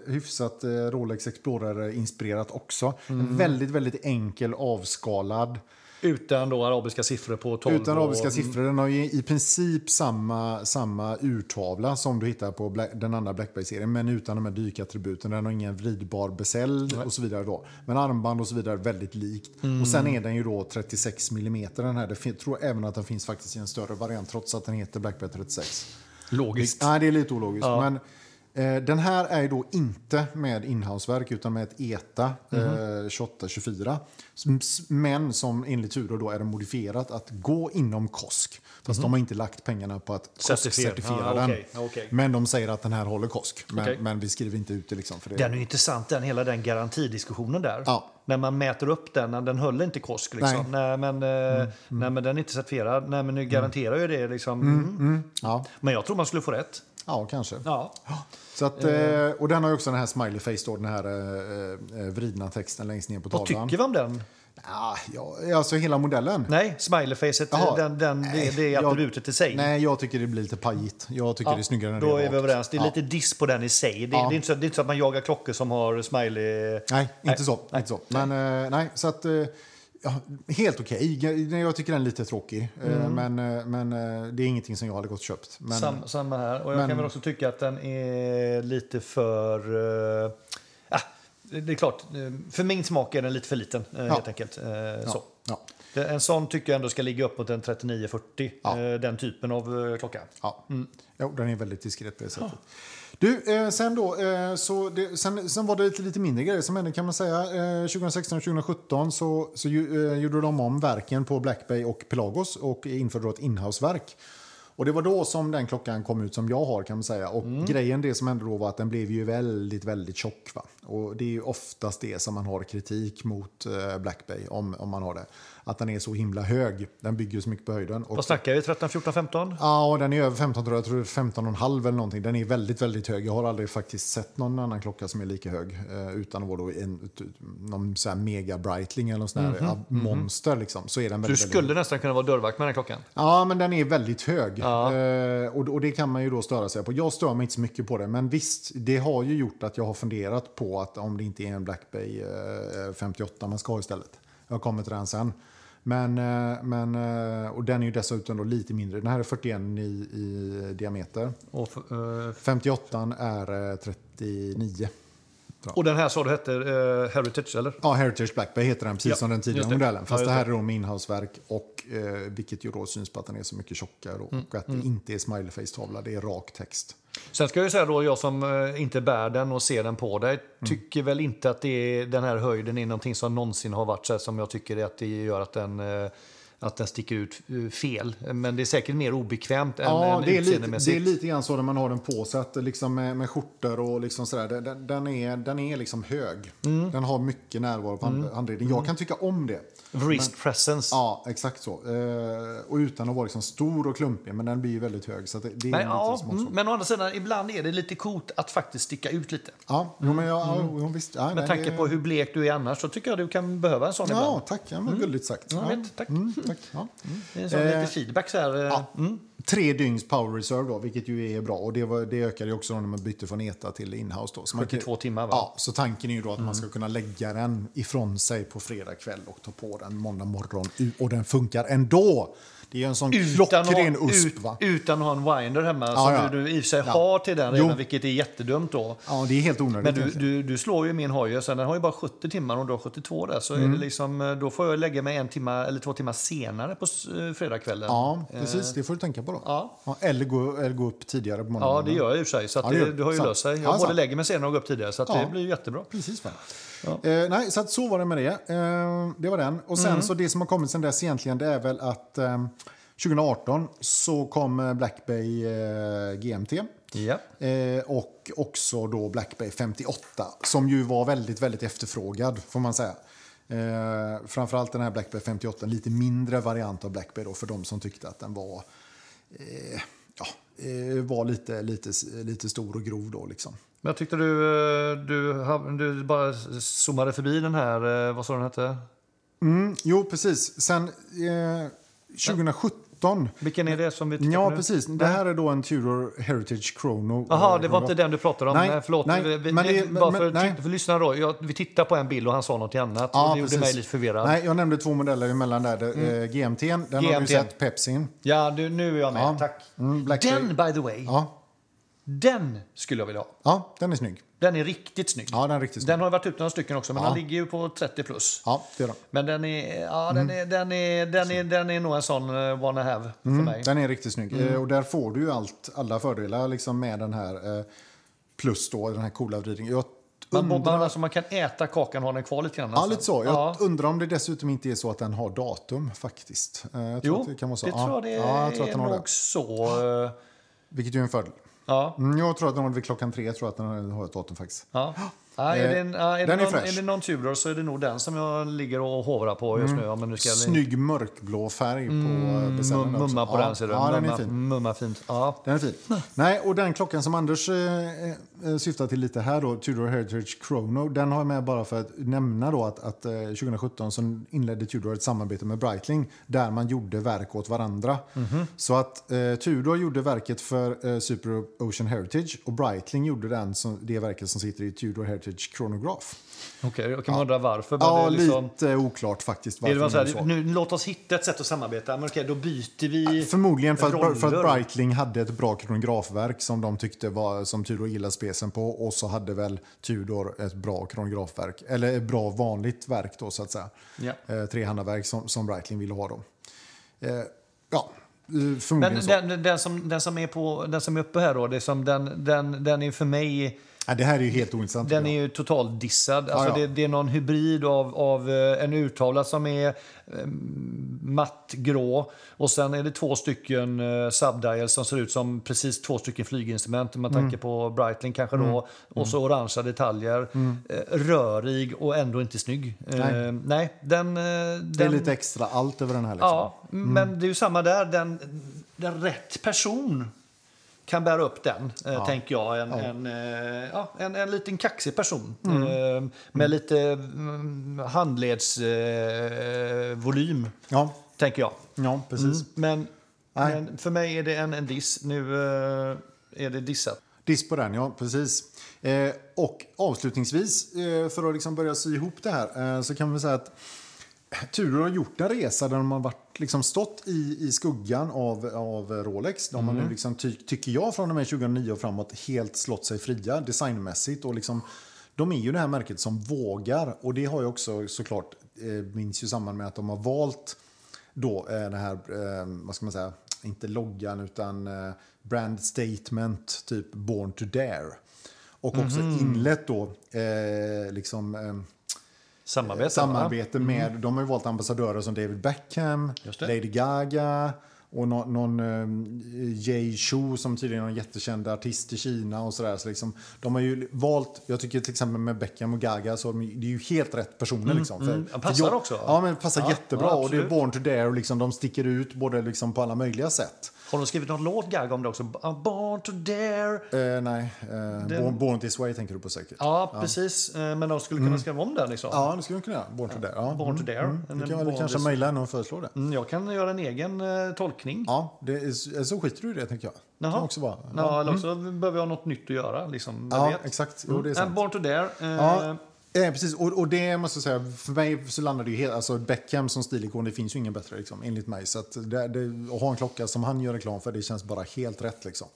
hyfsat eh, Rolex Explorer-inspirerat också. Mm. En väldigt, väldigt enkel avskalad. Utan då arabiska siffror på 12? Utan arabiska och, siffror. Den har ju i princip samma, samma urtavla som du hittar på Black, den andra Black Bay-serien. Men utan de här dykattributen. Den har ingen vridbar besäll och så vidare. Då. Men armband och så vidare väldigt likt. Och sen är den ju då 36 mm den här. Jag tror även att den finns faktiskt i en större variant trots att den heter Black Bay 36. Logiskt. Nej, det är lite ologiskt. Men Eh, Den här är då inte med inhouseverk utan med ett ETA Mhm. eh, 2824. S- Men som enligt Tudor då är det modifierat att gå inom KOSK. Fast de har inte lagt pengarna på att Certifier- KOSK-certifiera. Ah, den. okej, okej. Men de säger att den här håller KOSK. Men, Okej. men vi skriver inte ut det liksom. För det. Den är intressant, den, hela den garantidiskussionen där. Ja. När man mäter upp den, den höll inte KOSK. Liksom. Nej. men, eh, nej, men den är inte certifierad. Nej, men nu garanterar ju det. Liksom. Mm. Ja, Men jag tror man skulle få rätt. Ja, kanske. Ja. Så att, eh, och den har ju också den här smiley face, då, den här eh, eh, vridna texten längst ner på Vad tavlan. tycker vi om den? Ja, ja, alltså hela modellen. Nej, smileyfacet, den, den, det, det är attributet i sig. Nej, jag tycker det blir lite pajigt. Jag tycker det är snyggare när Då det är är vi överens. Det är Ja. lite diss på den i sig. Det, Ja. det, är inte så, det är inte så att man jagar klockor som har smiley... Nej, inte Nej. så. Inte så. Men eh, nej, så att... Ja, helt okej. Jag- Jag tycker den är lite tråkig. eh, Men, eh, men eh, det är ingenting som jag hade gått och köpt. Men, Sam, samma här. Och jag men- kan väl också tycka att den är lite för... Uh, ah, det är klart, för min smak är den lite för liten uh, helt enkelt. Eh, ja, så. ja, en sån tycker jag ändå ska ligga upp mot en 3940. Ja. den typen av klocka. ja. Jo, den är väldigt diskret på det sättet. Du, eh, sen då, eh, så det, sen, sen var det lite, lite mindre grejer som hände kan man säga. Eh, 2016 och 2017 så, så ju, eh, gjorde de om verken på Black Bay och Pelagos och införde då ett inhouseverk. Och det var då som den klockan kom ut som jag har kan man säga. Och grejen det som hände då var att den blev ju väldigt, väldigt tjock. Va? Och det är ju oftast det som man har kritik mot eh, Black Bay om, om man har det. Att den är så himla hög. Den bygger så mycket på höjden. Vad snackar vi? 13, 14, 15? Ja, och den är över 15 tror jag. Jag tror det är 15 och en halv eller någonting. Den är väldigt, väldigt hög. Jag har aldrig faktiskt sett någon annan klocka som är lika hög. Eh, utan att vara då en, någon sån här mega brightling eller någon sån här ja, monster liksom. Så är den Du väldigt, väldigt skulle nästan kunna vara dörrvakt med den klockan. Ja, men den är väldigt hög. Ja. Eh, och, och det kan man ju då störa sig på. Jag stör mig inte så mycket på det. Men visst, det har ju gjort att jag har funderat på att om det inte är en Black Bay eh, 58 man ska ha istället. Jag kommer till den sen. Men, eh, men, eh, och den är ju dessutom då lite mindre. Den här är 41 i, i diameter. Och för, 58 eh, är 39. Ja. Och den här sa du hette eh, Heritage, eller? Ja, Heritage Black Bay heter den, precis ja, som den tidigare modellen. Fast ja, det här är då med inhalsverk, och, eh, vilket ju då syns på att den är så mycket tjockare och, mm. och att mm. det inte är smileyface-tavla, det är rak text. Sen ska jag ju säga då, jag som eh, inte bär den och ser den på dig, mm. tycker väl inte att det är, den här höjden är någonting som någonsin har varit så här som jag tycker att det gör att den eh, att den sticker ut eh, fel. Men det är säkert mer obekvämt än, Ja, än det är, lite, det är lite grann så när man har den på sig, att liksom med, med skjortor och liksom sådär. Den, den, är, den är liksom hög. Mm. Den har mycket närvaro på hand, handleden. Jag kan tycka om det. Wrist presence. Ja, exakt så. Eh, och utan att vara liksom stor och klumpig, men den blir ju väldigt hög. Så det, det är Men, ja, mm, men å andra sidan, ibland är det lite coolt att faktiskt sticka ut lite. Ja, jo, men jag, ja, jo, visst. Ja, Mm. Med nej, tanke det- på hur blek du är annars så tycker jag du kan behöva en sån Ja, ibland. tack. Ja, men gulligt sagt. Jag Ja. vet, tack. Mm, tack. Ja. Det är en sån Eh, lite feedback så här. eh, Ja. Mm. Tre dygns power reserve då, vilket ju är bra. Och det, var, det ökade också när man bytte från ETA till inhouse. Då. Så man kan- 72 timmar, va? Ja, så tanken är ju då att man ska kunna lägga den ifrån sig på fredag kväll och ta på den måndag morgon. Och den funkar ändå. Det är ju en sån klockren att ha- USP ut- va? utan att ha en winder hemma Ja, som ja. du, du i och för sig Ja. har till den Jo. redan, vilket är jättedumt då. Ja, det är helt onödigt. Men du, du, du slår ju min hoj, den har ju bara 70 timmar och du har 72 där. Så är Mm. det liksom, eh, då får jag lägga mig en timme eller två timmar senare på eh, fredagskvällen. Ja, precis. Det får du tänka på då. Ja. eller, gå, eller gå upp tidigare på måndagen. Ja, det gör jag i och för sig. Så det det, har ju löst sig. Jag Ja, både lägger mig senare och går upp tidigare. Så det blir ju jättebra. Precis. Va? Eh, nej, så att så var det med det. Eh, det var den. Och sen så det som har kommit sen dess egentligen det är väl att eh, 2018 så kom eh, Black Bay eh, GMT. Ja. Eh, och också då Black Bay 58 som ju var väldigt, väldigt efterfrågad får man säga. Eh, framförallt den här Black Bay 58, en lite mindre variant av Black Bay då för de som tyckte att den var, eh, ja, var lite, lite, lite stor och grov då liksom. Men jag tyckte du, eh, du, du bara zoomade förbi den här, eh, vad sa den hette? Mm, jo, precis. Sen eh, 2017 Vilken är det som vi tittar Ja, nu? precis. Det här är då en Tudor Heritage Chrono. Jaha, det var inte den du pratade om. Nej, Nej, förlåt. nej, vi, vi, men det- bara för, nej. för lyssnarna då. Jag, vi tittar på en bild och han sa något annat. Ja, och det gjorde precis. mig lite förvirrad. Nej, jag nämnde två modeller emellan där. Mm. Eh, GMT, den har du GMT. sett. Pepsin. Ja, du, nu är jag med. Ja. Tack. Mm, den, by the way, Ja. Den skulle jag vilja ha. ja, den är snygg. Den är riktigt snygg. Ja, den är riktigt snygg. Den har varit ute några stycken också, men Ja. den ligger ju på 30 plus. Ja, det är den. Men den är, ja, den är, den är, den är, den är nog en sån uh, wanna have för mig. Den är riktigt snygg. Mm. Eh, och där får du ju allt, alla fördelar liksom med den här. Eh, plus då den här coola vridningen. Jag Man, undrar, man, alltså man kan äta kakan och ha den kvar lite grann. ja, nästan. lite så. Jag Ja. undrar om det dessutom inte är så att den har datum faktiskt. Eh, Jag tror Jo, att det kan vara så. det tror jag det ja, jag tror att är den nog så. eh, Vilket ju är en fördel. Ja. Mm, jag tror att den det vid klockan tre. Jag tror att den har ett datum faktiskt. Ja. *gasps* Ja, är, det en, ja, är, det Den någon, fresh. är det någon Tudor så är det nog den som jag ligger och hovrar på just nu. Ja, men nu ska jag Snygg mörkblå färg på mm, beställaren också. mumma på ja. den ser du. Ja, den är fin. Mumma fint. Ja. Den är fin. Nej, och den klockan som Anders eh, eh, syftar till lite här då, Tudor Heritage Chrono, den har jag med bara för att nämna då att, att eh, 2017 så inledde Tudor ett samarbete med Breitling där man gjorde verk åt varandra. Mhm. Så att eh, Tudor gjorde verket för eh, Super Ocean Heritage och Breitling gjorde den som, det verket som sitter i Tudor Heritage Chronograph. Okej, jag kan undra varför. Ja, det är liksom, lite oklart faktiskt är det varför bara de så här, så. nu, låt oss hitta ett sätt att samarbeta. Men okej, då byter vi Förmodligen för att, för att Breitling hade ett bra kronografverk som de tyckte var som Tudor gillade spesen på och så hade väl Tudor ett bra kronografverk eller ett bra vanligt verk då så att säga. Ja. Eh, trehandarverk som, som Breitling ville ha då. Eh, ja, eh, så. den, den, som, den, som är på, den som är uppe här då, det är som den, den, den är för mig... ja, det här är ju helt ointressant. Den är ju totalt dissad. Alltså Ja, ja. Det, det är någon hybrid av, av eh, en urtavla som är eh, mattgrå och sen är det två stycken eh, subdials som ser ut som precis två stycken flyginstrument. Om man Mm. tänker på Breitling kanske då. Och så orangea detaljer. Eh, rörig och ändå inte snygg. Eh, Nej. nej, den... den det är lite extra allt över den här. Liksom. Ja, men det är ju samma där. Den, den rätt person kan bära upp den, eh, tänker jag. En, en, eh, ja, en, en liten kaxig person eh, med lite mm, handledsvolym, volym, Ja, tänker jag. ja, precis. Men, Nej. men för mig är det en, en diss. Nu är det dissat. Diss på den, ja. Precis. Eh, och avslutningsvis, eh, för att liksom börja sy ihop det här, eh, så kan vi säga att Tudor har gjort en resa där de har varit, liksom stått i, i skuggan av, av Rolex. De har nu, liksom, ty, tycker jag, från och med 2009 och framåt helt slått sig fria designmässigt. Och liksom, de är ju det här märket som vågar. Och det har ju också såklart, eh, minns ju samman med att de har valt då eh, den här, eh, vad ska man säga, inte loggan utan eh, brand statement, typ Born to Dare. Och också Mhm. inlett då eh, liksom eh, Samarbete. samarbete med, de har ju valt ambassadörer som David Beckham, Mm. Lady Gaga och någon, någon um, Jay Chou som tydligen är en jättekänd artist i Kina och sådär. Så liksom, de har ju valt, jag tycker till exempel med Beckham och Gaga, så de, det är ju helt rätt personer. Liksom, för, mm. För passar jag- också. Ja, men passar Ja, jättebra. ja, och det är. Born to Dare och liksom, de sticker ut både liksom på alla möjliga sätt. Har de skrivit någon låt, Gaga, om det också? Born to dare. Eh, nej, eh, born, born This Way tänker du på säkert. Ja, precis. Eh, Men de skulle kunna skriva om den. Liksom. Ja, det skulle de kunna göra. Born to Dare. Ja. Born to Dare. Mm. Du kan väl kanske mejla henne och föreslå det. Mm, Jag kan göra en egen eh, tolkning. Ja, det är, så skiter du i det tänker jag. Jaha. kan också vara. Ja, eller också behöver jag ha något nytt att göra. Liksom, Ja, exakt. Jo, det är Mm. sant. Born to Dare. Eh, Ja, eh, precis. Och, och det måste jag säga, för mig så landar det ju helt... Alltså Beckham som stilikon, det finns ju ingen bättre liksom, enligt mig. Så att det, det, att ha en klocka som han gör reklam för, det känns bara helt rätt liksom.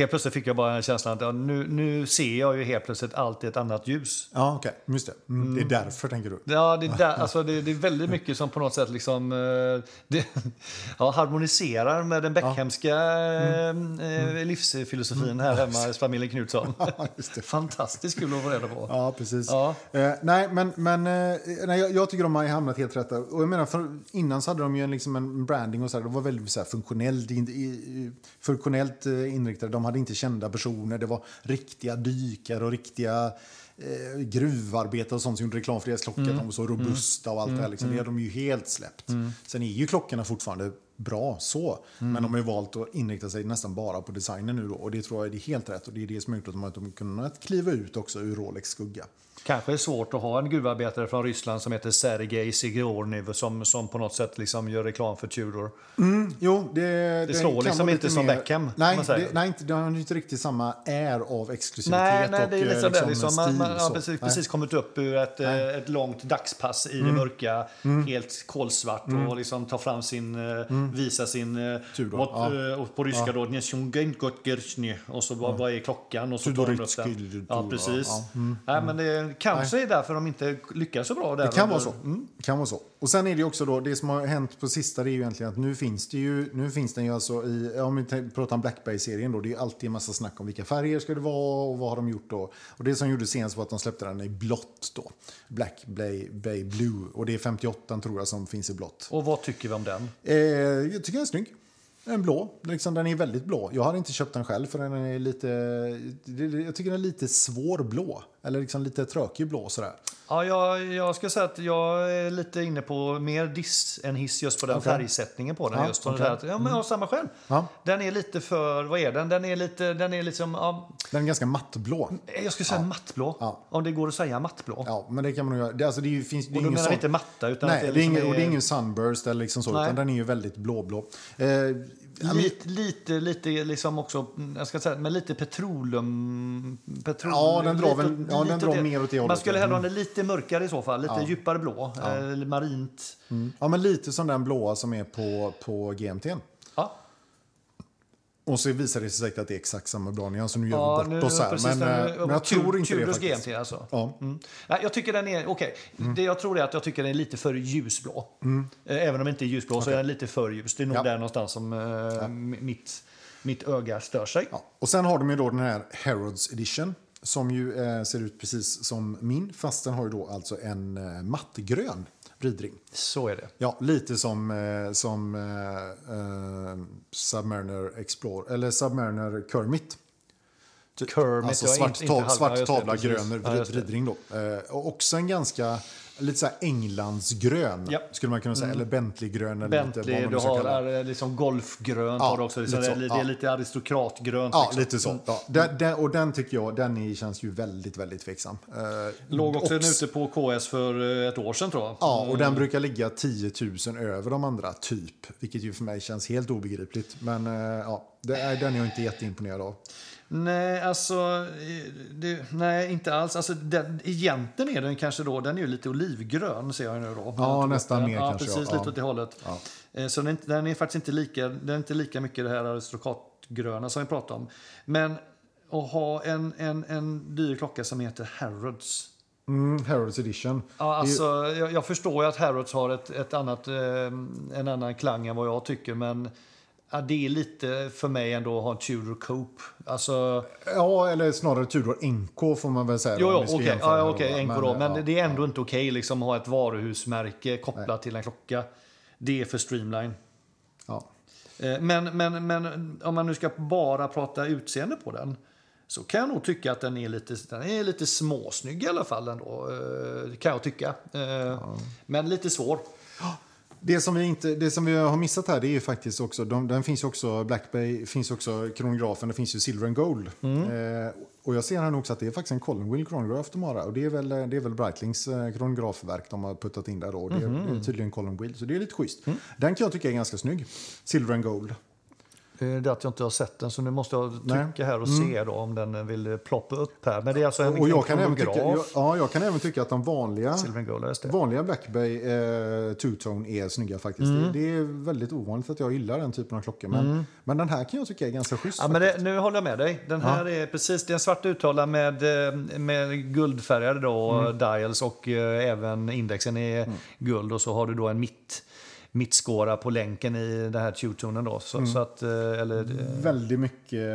Helt plötsligt fick jag bara en känsla att ja, nu, nu ser jag ju helt plötsligt allt i ett annat ljus. Ja, okej. Just det. Mm, Det är därför, tänker du. Ja, det, är där, alltså det, det är väldigt mycket som på något sätt liksom, eh, det, *laughs* ja, harmoniserar med den Beckhemska eh, livsfilosofin här hemma *laughs* hos familjen Knutsson. det. Fantastiskt kul att få reda på. Ja, precis. Ja. Eh, nej, men, men eh, nej, jag, jag tycker de har hamnat helt rätt där. Och jag menar, för, innan så hade de ju en, liksom en branding och så här, de var väldigt så här, funktionellt, in, funktionellt eh, inriktade. De hade inte kända personer, det var riktiga dykare och riktiga eh, gruvarbetare och sånt som gjorde reklam för deras klockor. Mm. De var så robusta och allt det här. Liksom. Det har de ju helt släppt. Sen är ju klockorna fortfarande bra så. Mm. Men de har ju valt att inrikta sig nästan bara på designen nu då. Och det tror jag är helt rätt. Och det är det som har gjort att de har- kunnat kliva ut också ur Rolex skugga. Kanske är svårt att ha en gruvarbetare från Ryssland som heter Sergej Sigorniv som, som på något sätt liksom gör reklam för Tudor. Jo, det, det, slår liksom inte som Beckham, Nej, man det, nej inte, det har inte riktigt samma air av exklusivitet Nej, nej, och det är lite eh. Liksom, liksom, man, stil. man har så. precis, precis kommit upp ur ett, eh, ett långt dagspass i det mörka, helt kolsvart och liksom ta fram sin, eh, visa sin... Tudor, vad, ja. och på ryska då, "Njessjungengotgershny", och så vad, vad är klockan? Och så tar den. Ja, precis. ja. Nej, men det kanske är därför de inte lyckas så bra där. Det kan vara så. Det kan vara så. Och sen är det också då, det som har hänt på sista det är ju egentligen att nu finns det ju, nu finns den ju alltså i, om vi pratar om Black Bay-serien då, det är ju alltid en massa snack om vilka färger ska det vara och vad har de gjort då. Och det som gjorde senast var att de släppte den i blått då. Black Bay, Bay Blue. Och det är 58 tror jag som finns i blått. Och vad tycker vi om den? Eh, jag tycker den är snygg. En blå. Liksom, den är väldigt blå. Jag hade inte köpt den själv för den är lite... Jag tycker den är lite svår blå. Eller liksom lite trökig blå sådär. Ja, jag, jag ska säga att jag är lite inne på mer diss än hiss just på den Okej. färgsättningen på den. Ja, just, här att- ja, men jag har samma själv. Ja. Den är lite för, vad är den? Den är lite, den är liksom, ja, Den är ganska mattblå. jag skulle säga mattblå. Ja. Om det går att säga mattblå. Ja, men det kan man nog göra. Det, alltså, det är finns, det är och då menar sån- inte matta utan Nej, det, det är liksom ingen, och det är ingen sunburst eller liksom så, Nej. utan den är ju väldigt blåblå. Eh, ja, Lite, lite, lite liksom också, jag ska säga, men lite petroleum... petroleum Ja, den drar väl- ja, den drar mer åt det Man hållet, skulle ja. hellre ha den lite mörkare i så fall, lite djupare blå, eller marint. ja, men lite som den blåa som är på, på GMT. Ja. Och så visar det sig säkert att det är exakt samma nyans, så nu gör Ja, vi nu, bort oss här. precis, Men, den- eh, men jag tror inte det faktiskt. GMT alltså. Ja. Mm. Nej, jag tycker den är, okej, det jag tror är att jag tycker den är lite för ljusblå. Eh, Även om den inte är ljusblå så är den lite för ljus. Det är nog Ja. där någonstans som eh, mitt, mitt öga stör sig. Ja. Och sen har de ju då den här Harrods Edition. Som ju eh, ser ut precis som min, fast den har ju då alltså en eh, mattgrön vridring. Så är det. Ja, lite som, eh, som eh, eh, Submariner Explorer, eller Submariner Kermit. Ty- Kermit, alltså svart, inte- tav, inte svart tavla, grön vridring då. Eh, och också en ganska, lite så här Englandsgrön, Ja. skulle man kunna säga. Eller Bentleygrön. Eller lite, Bentley, vad man du har är, liksom golfgrönt. Ja, har också, liksom, lite så, det är ja. lite aristokratgrönt. Ja, liksom. lite så. Ja. Den, den, och den tycker jag, den är, känns ju väldigt, väldigt tveksam. Eh, Låg också och- ute på KS för eh, ett år sedan tror jag. Ja, och den brukar ligga 10 000 över de andra, typ. Vilket ju för mig känns helt obegripligt. Men eh, ja, det är, den är jag inte jätteimponerad av. Nej, alltså... Det, nej, inte alls. Alltså, den, egentligen är den kanske då... Den är ju lite olivgrön ser jag nu då. Ja, nästan mer ja, kanske, Precis, ja. lite åt det hållet. Ja. Eh, Så den, den är faktiskt inte lika, den är inte lika mycket det här aristokratgröna som vi pratade om. Men att ha en, en, en dyr klocka som heter Harrods. Mm, Harrods Edition. Ja, alltså, jag, jag förstår ju att Harrods har ett, ett annat, eh, en annan klang än vad jag tycker. Men ja, det är lite för mig ändå att ha en Tudor Coupe. Alltså, Ja, eller snarare Tudor NK får man väl säga. Jo, jo okej, ja, okej? NK då. Men ja, det är ändå inte okej liksom, att ha ett varuhusmärke kopplat till en klocka. Det är för streamline. Ja. Eh, Men, men, men om man nu ska bara prata utseende på den så kan jag nog tycka att den är lite, den är lite småsnygg i alla fall ändå. eh, Kan jag tycka. Eh, Men lite svår. Det som, vi inte, det som vi har missat här det är faktiskt också, de, den finns också, Black Bay finns också kronografen, det finns ju Silver and Gold. Mm. Eh, och jag ser här också att det är faktiskt en Collinwheel kronograf de har här. Och det är väl, det är väl Breitlings eh, kronografverk de har puttat in där då. Det, är, Mhm. det är tydligen Collinwheel, så det är lite schysst. Mm. Den kan jag tycka är ganska snygg. Silver and Gold. Eh, Det är att jag inte har sett den så nu måste jag trycka här och se då om den vill ploppa upp här. Men det är alltså en, Och jag kan, även tycka, jag, ja, jag kan även tycka att de vanliga, det. vanliga Bay eh, two-tone är snygga faktiskt. Mm. Det, det är väldigt ovanligt att jag gillar den typen av klockor. Men, men den här kan jag tycka är ganska schysst. Ja, men det, nu håller jag med dig. Den här är precis det är en svart uttala med, eh, med guldfärgade då, Mm. dials och eh, även indexen är guld. Och så har du då en mitt, mittskåra på länken i den här two-tonen då. Så, Mm. så att, eh, eller, eh, väldigt mycket,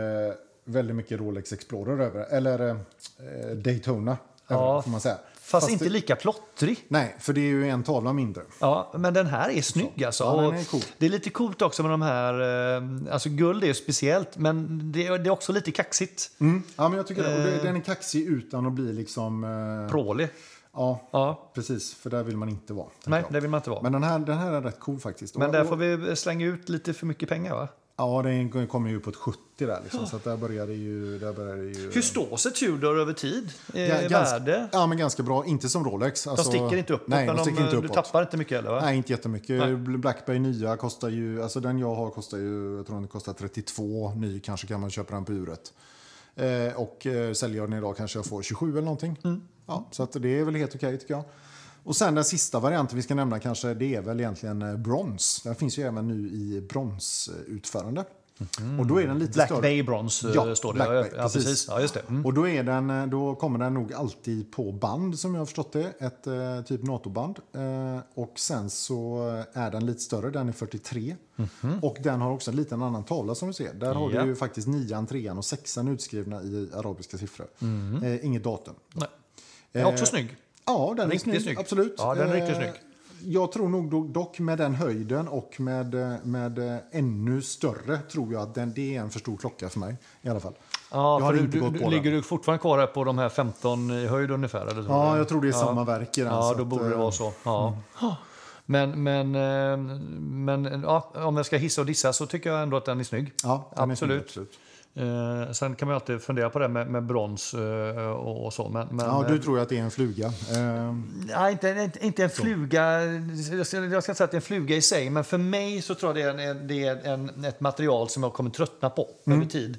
väldigt mycket Rolex Explorer över Eller eh, Daytona, Ja, får man säga. fast, inte det, lika plottrig. Nej, för det är ju en tavla mindre. Ja, men den här är snygg alltså. Ja, är cool. Det är lite coolt också med de här, eh, alltså guld är ju speciellt men det, är- det är också lite kaxigt. Mm. Ja, men jag tycker det. Och den är kaxig utan att bli liksom... Eh, Prålig. Ja, Ja, precis. För där vill man inte vara. nej jag. det vill man inte vara. Men, Men den här, den här är rätt cool faktiskt. Och- där får vi slänga ut lite för mycket pengar va? Ja, den kommer ju på ett 70 där liksom. Så att där börjar det ju... Där börjar ju Hur står sig Tudor över tid? Eh, Ja, ganska, värde? ja, men ganska bra. Inte som Rolex. De Alltså, sticker inte uppåt, Nej, men de sticker de, inte du uppåt. tappar inte mycket heller va? Nej, inte jättemycket. Nej. Blackberry nya kostar ju, alltså den jag har kostar ju, jag tror den kostar 32. Ny kanske kan man köpa den på uret. Eh, och eh, säljer jag den idag kanske jag får 27 eller någonting. Mm. Ja, så att det är väl helt okej tycker jag. Och sen den sista varianten vi ska nämna kanske, det är väl egentligen eh, brons. Den finns ju även nu i bronsutförande. Och då är den lite Black större. Bay Bronze eh, Ja, står det. Black ja, Bay, ja, precis. Ja, just det. Mm. Och då, är den, eh, då kommer den nog alltid på band som jag har förstått det. Ett eh, typ NATO-band. Eh, och sen så är den lite större, den är 43. Och den har också en liten annan tavla som du ser. Där har Mhm. Ja. du ju faktiskt nian, trean och sexan utskrivna i arabiska siffror. Eh, inget datum. Nej. Den är också snygg. Ja, den är Riktigt snygg. snygg. Absolut. Ja, den är riktigt Eh, snygg. Jag tror nog do- dock med den höjden och med, eh, med eh, ännu större tror jag att den, det är en för stor klocka för mig i alla fall. Ja, jag har inte du, gått på ligger den. du fortfarande kvar på de här 15 i höjd ungefär? Eller? Ja, jag tror det är Ja. samma verk i den. Ja, då att, borde det eh, vara så. Ja. Men, men, eh, men ja, om jag ska hissa och dissa så tycker jag ändå att den är snygg. Ja, den är snygg, Absolut. Eh, sen kan man alltid fundera på det med, med brons eh, och, och så. Men, men, Ja, du eh, tror att det är en fluga. Eh, Nej, inte, inte, inte en fluga. Jag ska, jag ska inte säga att det är en fluga i sig, men för mig så tror jag det är, en, det är en, ett material som jag kommer tröttna på Mm. över tid.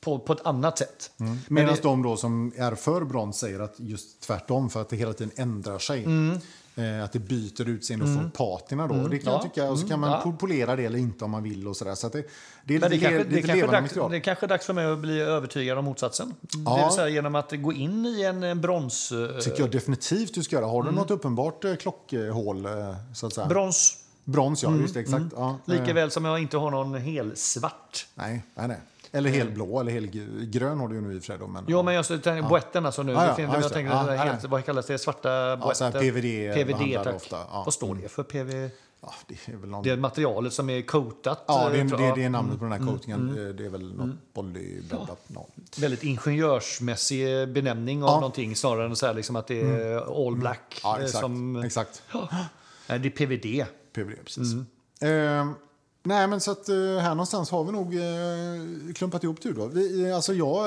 På, på ett annat sätt. Men Medan det- de då som är för brons säger att just tvärtom, för att det hela tiden ändrar sig. Mm. Eh, att det byter utseende och får patina då. Det kan Ja. jag tycka. Och så kan man Ja. po- polera det eller inte om man vill och sådär. Så det, det är Men det, lite, kanske, det, kanske dags, material. det kanske är dags för mig att bli övertygad om motsatsen. Ja. Det vill säga genom att gå in i en eh, brons... eh, tycker jag definitivt du ska göra. Har du Mm. något uppenbart eh, klockhål? eh, Så att säga? Brons, Brons, ja. Just det, exakt. Ja, Mm. lika eh, väl som jag inte har någon helsvart. nej, nej, nej. Eller helblå eller helgrön har du ju nu i och för sig. Då, men, Jo, men jag tänker boetten alltså nu. Ja, ja, finns, ja, jag tänker, Ja, nej, helt, vad kallas det? Svarta boetten? här PVD PVD, tack. ofta, ja. Vad står det för PV? ja, det är väl någon... Det är materialet som är coatat. Ja, det är, eh, det, det är namnet på den här coatingen. Eh, Det är väl något poly... Bla, bla, no. Väldigt ingenjörsmässig benämning av Ja. någonting snarare än så här, liksom att det är all black. Ja, eh, exakt. Som, exakt. Nej, det är PVD. PVD, precis. Eh, nej, men så att eh, här någonstans har vi nog eh, klumpat ihop tur då. Vi, eh, alltså jag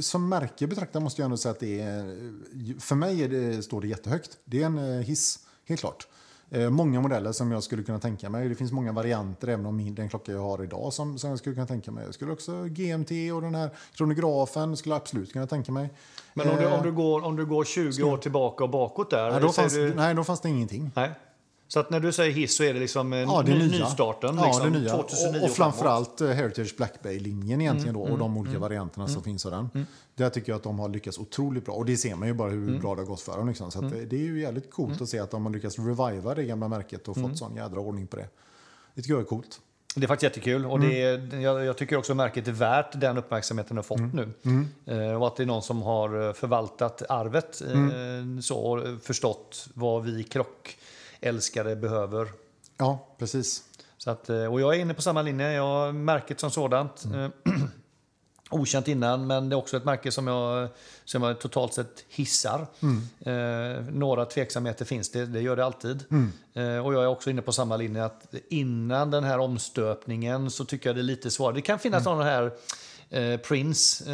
som märke betraktare måste jag ändå säga att det är... För mig är det, står det jättehögt. Det är en hiss, helt klart. Eh, många modeller som jag skulle kunna tänka mig. Det finns många varianter även om den klocka jag har idag som, som jag skulle kunna tänka mig. Jag skulle också GMT och den här kronografen skulle jag absolut kunna tänka mig. Men om du, om, du går, om du går 20 år tillbaka och bakåt där. nej, då fanns, du, nej, då fanns det ingenting. nej. Så att när du säger hiss så är det liksom en Ja, det ny, nya. nystarten. Ja, liksom, det nya. 2009 och, och framförallt eh, Heritage Black Bay-linjen egentligen Mm, då, och de olika varianterna som finns av den. Där tycker jag att de har lyckats otroligt bra. Och det ser man ju bara hur Mm. bra det har gått för dem. Liksom. Så att det, är ju jävligt coolt att se att de har lyckats reviva det gamla märket och Mm. fått sån jädra ordning på det. Det tycker jag är coolt. Det är faktiskt jättekul. Och det Mm. är, jag, jag tycker också märket är värt den uppmärksamheten det har fått Mm. nu. Eh, och att det är någon som har eh, förvaltat arvet eh, Mm. så, och förstått vad vi krockälskare behöver. Ja, precis. Så att, eh, och jag är inne på samma linje. Jag har märket som sådant. eh, *clears throat* Okänt innan, men det är också ett märke som jag, som jag totalt sett hissar. Eh, några tveksamheter finns det, det gör det alltid. Eh, och jag är också inne på samma linje att innan den här omstöpningen så tycker jag det är lite svårare. Det kan finnas sådana här eh, Prince,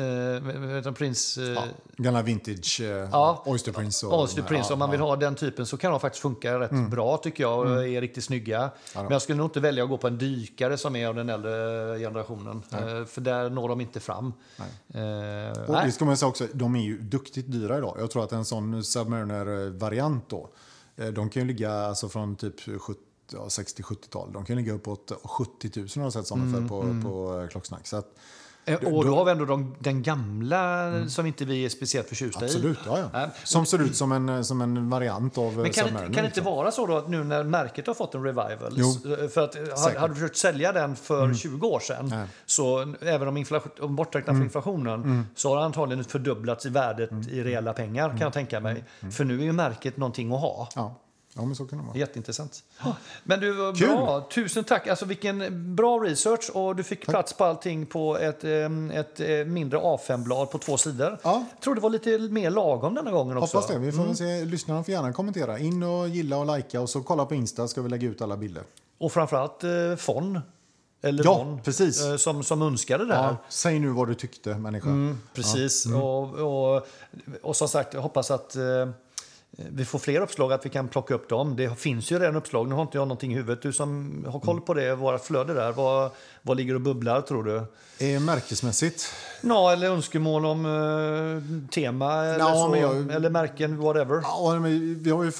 eh, Prince eh, Ja, gamla vintage eh, Ja. Oyster Prince. Och Oyster Prince, ja, om man vill ha den typen så kan de faktiskt funka rätt bra tycker jag och är riktigt snygga. Men jag skulle nog inte välja att gå på en dykare som är av den äldre generationen. Eh, För där når de inte fram. Eh, Och det ska man säga också, de är ju duktigt dyra idag. Jag tror att en sån Submariner-variant då, de kan ju ligga alltså från typ 70 ja, 60-70-tal. De kan ligga uppåt 70 000 har jag sett sådana för på, på eh, Klocksnack. Så att, Och då har vi ändå de, den gamla som inte vi är speciellt förtjusta i. absolut, ja, ja. Nej. Som ser ut som en, eh, som en variant av Men kan det, kan det inte liksom. vara så då att nu när märket har fått en revival, Jo, för att eh, säkert. hade du försökt sälja den för 20 år sedan, Nej. så även om, om borträknat för inflationen, så har det antagligen fördubblats i värdet i reella pengar kan jag tänka mig. För nu är ju märket någonting att ha. Ja. Ja, men så kan det vara. Jätteintressant. Men du, var Kul. bra. Tusen tack. Alltså vilken bra research och du fick plats på allting på ett, em, ett eh, mindre A5-blad på två sidor. Ja. Jag tror det var lite mer lagom denna gången också. Hoppas det. Vi får Mm. väl se. Lyssnarna får gärna kommentera. In och gilla och likea och så kolla på Insta ska vi lägga ut alla bilder. Och framförallt eh, Fon. Eller Ja, Von, precis. eh, som, som önskade det här. Ja, säg nu vad du tyckte, människa. Mm, precis. Och, och, och som sagt, jag hoppas att eh, vi får fler uppslag, att vi kan plocka upp dem. Det finns ju redan uppslag. Nu har inte jag någonting i huvudet. Du som har koll på det, våra flöde där. Vad, vad ligger och bubblar tror du? Eh, märkesmässigt? Ja, eller önskemål om eh, tema eller, Ja, så, jag- eller märken, whatever. Ja, men vi, har ju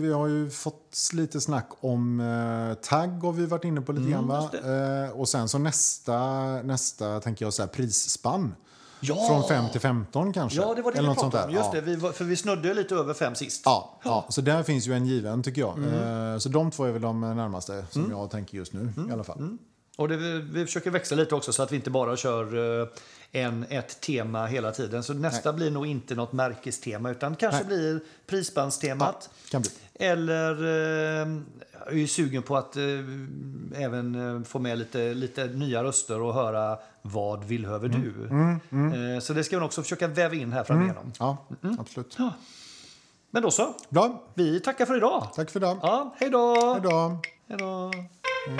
vi har ju fått lite snack om eh, tagg har vi varit inne på lite grann. Va? just Eh, och sen så nästa, nästa tänker jag så här, prisspann. Ja! Från 5 till 15 kanske. Ja, det var det Eller vi pratade om. Just det, vi, var- för vi snudde lite över fem sist. Ja, ja, så där finns ju en given tycker jag. Mm. Eh, så de två är väl de närmaste som jag tänker just nu Mm. i alla fall. Och det, vi, vi försöker växla lite också så att vi inte bara kör en, ett tema hela tiden. Så nästa blir nog inte något märkestema utan kanske Nej. blir prisbandstemat. Kan bli. Eller eh, jag är ju sugen på att eh, även eh, få med lite, lite nya röster och höra vad villhöver du? Mm, Eh, så det ska vi också försöka väva in här framigenom. Ja, absolut. Men då så, Bra, vi tackar för idag. tack för det. Ja, hej då! Hej då. Hej då! Mm.